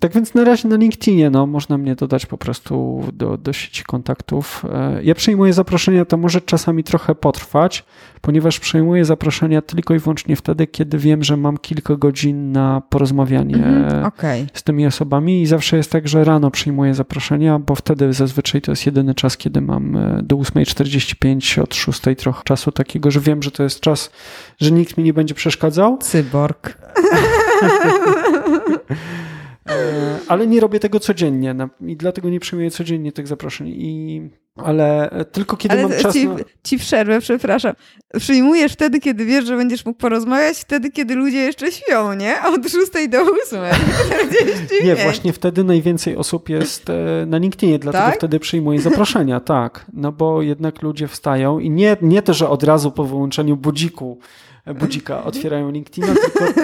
Tak więc na razie na LinkedInie no, można mnie dodać po prostu do, do sieci kontaktów. E, ja przyjmuję zaproszenia, to może czasami trochę potrwać, ponieważ przyjmuję zaproszenia tylko i wyłącznie wtedy, kiedy wiem, że mam kilka godzin na porozmawianie mhm, okay. z tymi osobami i zawsze jest tak, że rano przyjmuję zaproszenia, bo wtedy zazwyczaj to jest jedyny czas, kiedy mam e, do 8.45 od 6 trochę czasu takiego, że wiem, że to jest czas, że nikt mi nie będzie przeszkadzał. Cyborg. E, ale nie robię tego codziennie i dlatego nie przyjmuję codziennie tych zaproszeń. I, ale tylko kiedy ale mam czas. Ci, na... ci przerwę, przepraszam. Przyjmujesz wtedy, kiedy wiesz, że będziesz mógł porozmawiać, wtedy, kiedy ludzie jeszcze śpią, nie? Od 6 do 8. nie, właśnie wtedy najwięcej osób jest e, na LinkedInie, dlatego tak? wtedy przyjmuję zaproszenia, tak. No bo jednak ludzie wstają i nie, nie to, że od razu po wyłączeniu budziku budzika otwierają LinkedIna, tylko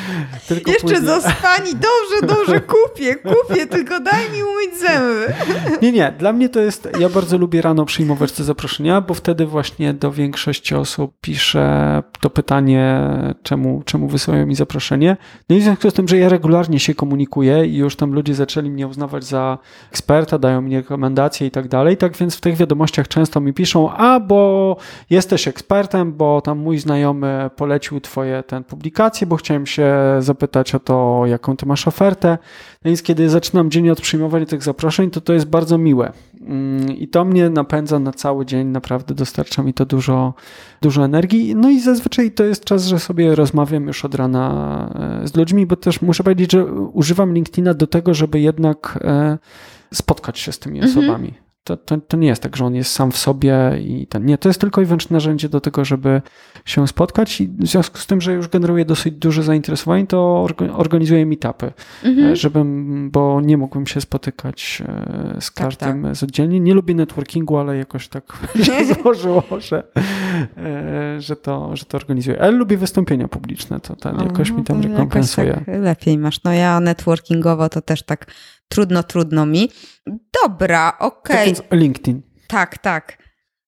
Tylko Jeszcze później... zaspani, dobrze, dobrze, kupię, kupię, tylko daj mi umyć zęby. Nie, nie, dla mnie to jest, ja bardzo lubię rano przyjmować te zaproszenia, bo wtedy właśnie do większości osób piszę to pytanie, czemu, czemu wysyłają mi zaproszenie. No i w związku z tym, że ja regularnie się komunikuję i już tam ludzie zaczęli mnie uznawać za eksperta, dają mi rekomendacje i tak dalej, tak więc w tych wiadomościach często mi piszą, a bo jesteś ekspertem, bo tam mój znajomy polecił twoje ten publikacje, bo chciałem się zapytać o to, jaką ty masz ofertę. No więc kiedy zaczynam dzień od przyjmowania tych zaproszeń, to to jest bardzo miłe. Mm, I to mnie napędza na cały dzień, naprawdę dostarcza mi to dużo, dużo energii. No i zazwyczaj to jest czas, że sobie rozmawiam już od rana e, z ludźmi, bo też muszę powiedzieć, że używam LinkedIna do tego, żeby jednak e, spotkać się z tymi mhm. osobami. To, to, to, nie jest tak, że on jest sam w sobie i ten. Nie, to jest tylko i wyłącznie narzędzie do tego, żeby się spotkać i w związku z tym, że już generuje dosyć duże zainteresowanie, to organizuję meetupy, mhm. żebym, bo nie mógłbym się spotykać e, z każdym tak, tak. oddzielnie. Nie lubię networkingu, ale jakoś tak się złożyło, że, e, że, to, że to organizuję. Ale lubię wystąpienia publiczne, to ten jakoś mi tam rekompensuje. Tak lepiej masz. No ja networkingowo to też tak trudno, trudno mi. Dobra, okej. Okay. LinkedIn. Tak, tak.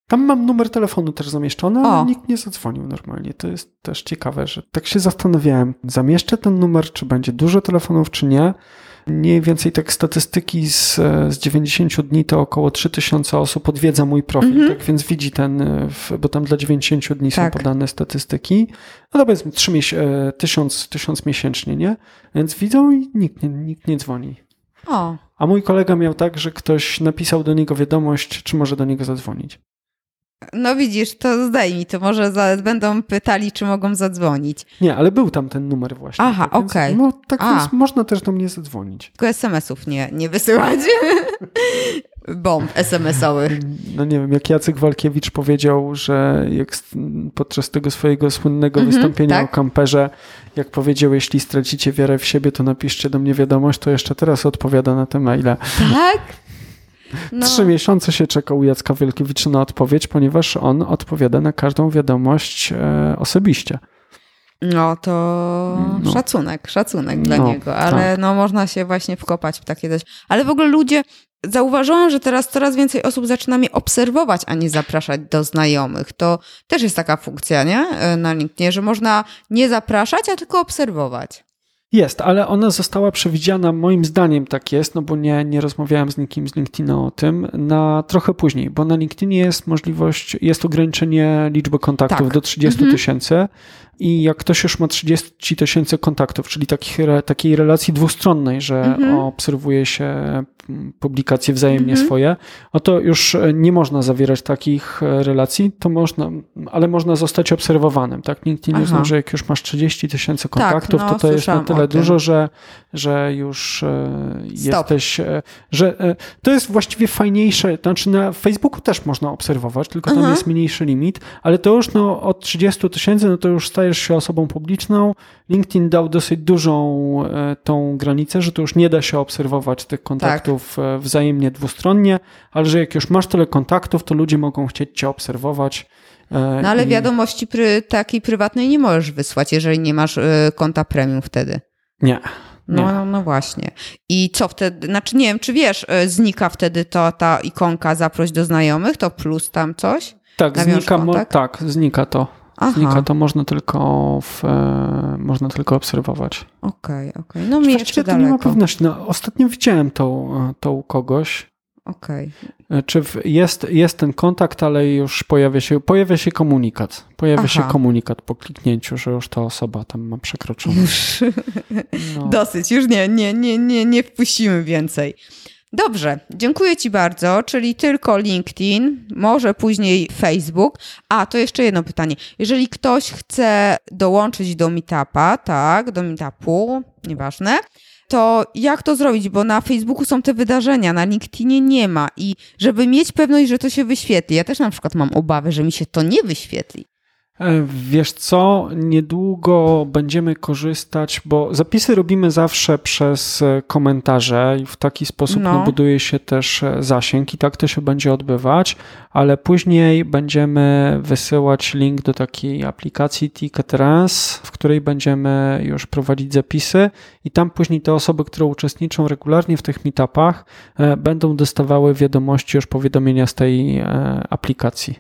Tam mam numer telefonu też zamieszczony, ale o. nikt nie zadzwonił normalnie. To jest też ciekawe, że tak się zastanawiałem, zamieszczę ten numer, czy będzie dużo telefonów, czy nie. Mniej więcej tak statystyki z, z 90 dni to około 3000 osób odwiedza mój profil, mm -hmm. tak więc widzi ten, bo tam dla 90 dni tak. są podane statystyki. No to powiedzmy 3 1000, 1000 miesięcznie, nie? Więc widzą i nikt nikt nie dzwoni. O. A mój kolega miał tak, że ktoś napisał do niego wiadomość, czy może do niego zadzwonić. No widzisz, to zdejmij, to może za, będą pytali, czy mogą zadzwonić. Nie, ale był tam ten numer właśnie. Aha, tak okej. Okay. No tak A. więc można też do mnie zadzwonić. Tylko SMS-ów nie, nie wysyłać. Bomb SMS-owych. No nie wiem, jak Jacek Walkiewicz powiedział, że jak podczas tego swojego słynnego mm -hmm, wystąpienia tak? o kamperze, jak powiedział, jeśli stracicie wiarę w siebie, to napiszcie do mnie wiadomość, to jeszcze teraz odpowiada na te maile. Tak? No. Trzy miesiące się czeka u Jacka Wielkiewicza na odpowiedź, ponieważ on odpowiada na każdą wiadomość e, osobiście. No to no. szacunek, szacunek dla no, niego, ale tak. no można się właśnie wkopać w takie coś. Ale w ogóle ludzie, zauważyłam, że teraz coraz więcej osób zaczyna mnie obserwować, a nie zapraszać do znajomych. To też jest taka funkcja, nie? E, na LinkedInie, że można nie zapraszać, a tylko obserwować. Jest, ale ona została przewidziana, moim zdaniem tak jest, no bo nie, nie rozmawiałem z nikim z LinkedIna o tym, na trochę później, bo na LinkedInie jest możliwość, jest ograniczenie liczby kontaktów tak. do 30 mhm. tysięcy i jak ktoś już ma 30 tysięcy kontaktów, czyli takich, takiej relacji dwustronnej, że mhm. obserwuje się publikacje wzajemnie mhm. swoje, no to już nie można zawierać takich relacji, to można, ale można zostać obserwowanym, tak? Nikt nie uznał, że jak już masz 30 tysięcy tak, kontaktów, tak, no, to to jest na tyle dużo, że, że już e, Stop. jesteś, e, że e, to jest właściwie fajniejsze, znaczy na Facebooku też można obserwować, tylko tam mhm. jest mniejszy limit, ale to już no, od 30 tysięcy, no to już stajesz się osobą publiczną. LinkedIn dał dosyć dużą tą granicę, że to już nie da się obserwować tych kontaktów tak. wzajemnie dwustronnie, ale że jak już masz tyle kontaktów, to ludzie mogą chcieć cię obserwować. No ale i... wiadomości pry, takiej prywatnej nie możesz wysłać, jeżeli nie masz konta premium wtedy. Nie. No, no, no, właśnie. I co wtedy, znaczy nie wiem, czy wiesz, e, znika wtedy to ta ikonka zaproś do znajomych, to plus tam coś? Tak, znika, mo- tak, znika to. Aha. Znika to można tylko w, e, można tylko obserwować. Okej, okay, okej. Okay. No mi jeszcze to nie ma pewności. No, ostatnio widziałem to, e, to u kogoś. Okej. Okay. Czy jest, jest ten kontakt, ale już pojawia się, pojawia się komunikat. Pojawia Aha. się komunikat po kliknięciu, że już ta osoba tam ma przekroczone. Już. No. Dosyć, już nie, nie, nie, nie, nie wpuścimy więcej. Dobrze, dziękuję Ci bardzo, czyli tylko LinkedIn, może później Facebook. A, to jeszcze jedno pytanie. Jeżeli ktoś chce dołączyć do Meetupa, tak, do Meetupu, nieważne, to jak to zrobić? Bo na Facebooku są te wydarzenia, na LinkedInie nie ma i żeby mieć pewność, że to się wyświetli. Ja też na przykład mam obawy, że mi się to nie wyświetli. E, wiesz co, niedługo będziemy korzystać, bo zapisy robimy zawsze przez e, komentarze i w taki sposób no. No, buduje się też e, zasięg i tak to się będzie odbywać, ale później będziemy wysyłać link do takiej aplikacji Ticketrans, w której będziemy już prowadzić zapisy i tam później te osoby, które uczestniczą regularnie w tych meetupach, będą dostawały wiadomości, już powiadomienia z tej aplikacji.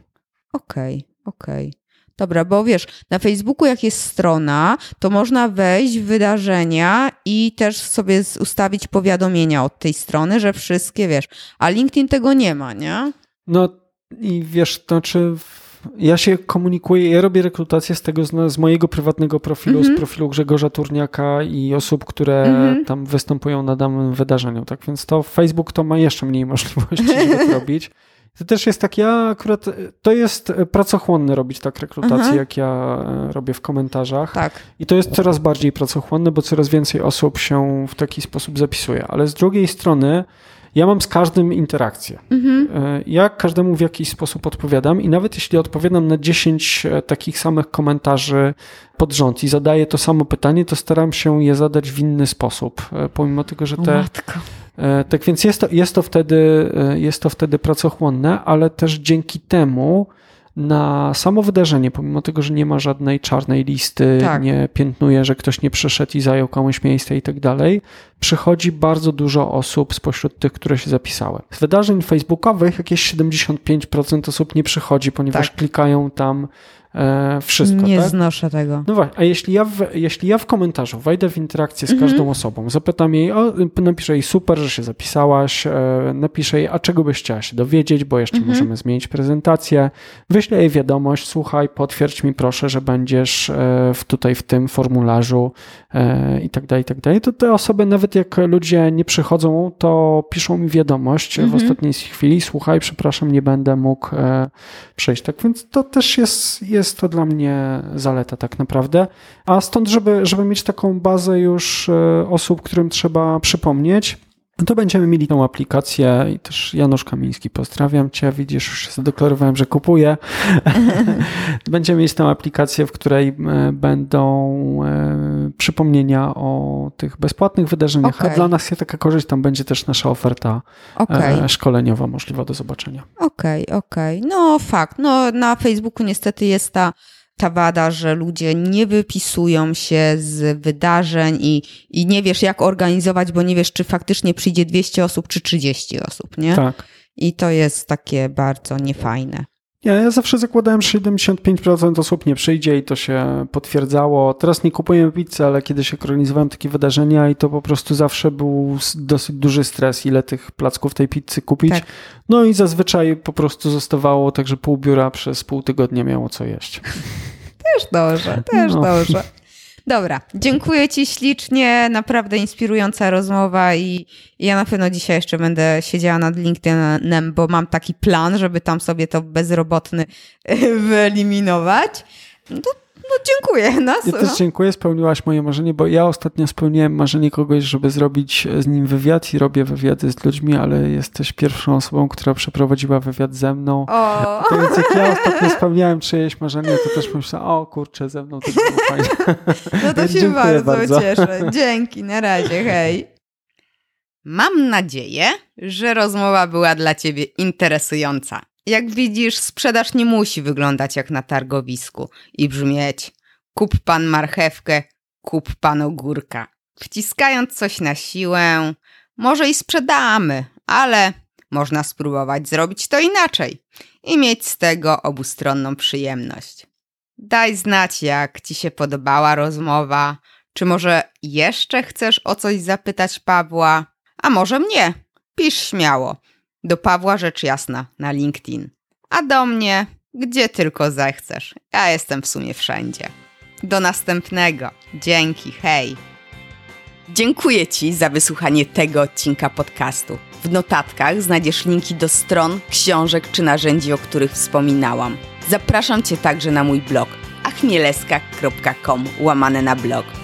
Okej, okay, okej. Okay. Dobra, bo wiesz, na Facebooku jak jest strona, to można wejść w wydarzenia i też sobie ustawić powiadomienia od tej strony, że wszystkie wiesz, a LinkedIn tego nie ma, nie? No i wiesz, to znaczy ja się komunikuję, ja robię rekrutację z tego, z, z mojego prywatnego profilu, mm -hmm. z mhm. profilu Grzegorza Turniaka i osób, które mm -hmm. tam występują na danym wydarzeniu, tak więc to Facebook to ma jeszcze mniej możliwości, żeby to robić. To też jest tak, ja akurat, to jest pracochłonne robić tak rekrutację, mhm. jak ja e, robię w komentarzach. Tak. I to jest coraz bardziej pracochłonne, bo coraz więcej osób się w taki sposób zapisuje. Ale z drugiej strony, ja mam z każdym interakcję. Mhm. Ja każdemu w jakiś sposób odpowiadam i nawet jeśli odpowiadam na 10 takich samych komentarzy pod rząd i zadaję to samo pytanie, to staram się je zadać w inny sposób, pomimo tego, że te... Matko. Tak więc jest to, jest, to wtedy, jest to wtedy pracochłonne, ale też dzięki temu na samo wydarzenie, pomimo tego, że nie ma żadnej czarnej listy, tak. nie piętnuje, że ktoś nie przyszedł i zajął komuś miejsce i tak dalej, przychodzi bardzo dużo osób spośród tych, które się zapisały. Z wydarzeń facebookowych jakieś 75% osób nie przychodzi, ponieważ tak. klikają tam e, wszystko. Nie tak? znoszę tego. No właśnie, a jeśli ja, w, jeśli ja w komentarzu wejdę w interakcję z mhm. każdą osobą, zapytam jej, o, napiszę jej super, że się zapisałaś, e, napiszę jej, a czego byś chciała się dowiedzieć, bo jeszcze mhm. możemy zmienić prezentację, wyślę jej wiadomość, słuchaj, potwierdź mi proszę, że będziesz e, w, tutaj w tym formularzu e, i tak dalej, i tak dalej. To te osoby, nawet jak ludzie nie przychodzą, to piszą mi wiadomość mhm. w ostatniej chwili, słuchaj, przepraszam, nie będę mógł przejść. Tak więc to też jest, jest jest to dla mnie zaleta tak naprawdę. A stąd, żeby, żeby mieć taką bazę już e, osób, którym trzeba przypomnieć, to będziemy mieli tą aplikację i też Janusz Kamiński, pozdrawiam Cię, widzisz, już zadeklarowałem, że kupuję. będziemy mieć tą aplikację, w której e, będą e, przypomnienia o tych bezpłatnych wydarzeniach, okay. a dla nas jest taka korzyść, tam będzie też nasza oferta okay. szkoleniowa możliwa do zobaczenia. Okej, okay, okej. No fakt, no na Facebooku niestety jest ta ta wada, że ludzie nie wypisują się z wydarzeń i, i nie wiesz, jak organizować, bo nie wiesz, czy faktycznie przyjdzie 200 osób, czy 30 osób, nie? Tak. I to jest takie bardzo niefajne. Ja, ja zawsze zakładałem, że 75% osób nie przyjdzie i to się potwierdzało. Teraz nie kupujemy pizzy, ale kiedyś organizowałem takie wydarzenia i to po prostu zawsze był dosyć duży stres, ile tych placków tej pizzy kupić. Tak. No i zazwyczaj po prostu zostawało tak, że pół biura przez pół tygodnia miało co jeść. Też dobrze, też no. dobrze. Dobra, dziękuję Ci ślicznie, naprawdę inspirująca rozmowa i ja na pewno dzisiaj jeszcze będę siedziała nad LinkedInem, bo mam taki plan, żeby tam sobie to bezrobotny wyeliminować. No no dziękuję. No, ja też dziękuję, spełniłaś moje marzenie, bo ja ostatnio spełniłem marzenie kogoś, żeby zrobić z nim wywiad i robię wywiady z ludźmi, ale jesteś pierwszą osobą, która przeprowadziła wywiad ze mną. O. To więc jak ja ostatnio spełniałem czyjeś marzenie, to też myślałem, o kurczę, ze mną to było fajnie. No to się bardzo, bardzo cieszę. Dzięki, na razie, hej. Mam nadzieję, że rozmowa była dla Ciebie interesująca. Jak widzisz, sprzedaż nie musi wyglądać jak na targowisku i brzmieć kup pan marchewkę, kup pan ogórka. Wciskając coś na siłę, może i sprzedamy, ale można spróbować zrobić to inaczej i mieć z tego obustronną przyjemność. Daj znać, jak ci się podobała rozmowa, czy może jeszcze chcesz o coś zapytać Pawła, a może mnie. Pisz śmiało do Pawła rzecz jasna na LinkedIn. A do mnie, gdzie tylko zechcesz. Ja jestem w sumie wszędzie. Do następnego. Dzięki, hej. Dziękuję Ci za wysłuchanie tego odcinka podcastu. W notatkach znajdziesz linki do stron, książek czy narzędzi, o których wspominałam. Zapraszam Cię także na mój blog achmieleska.com łamane na blog.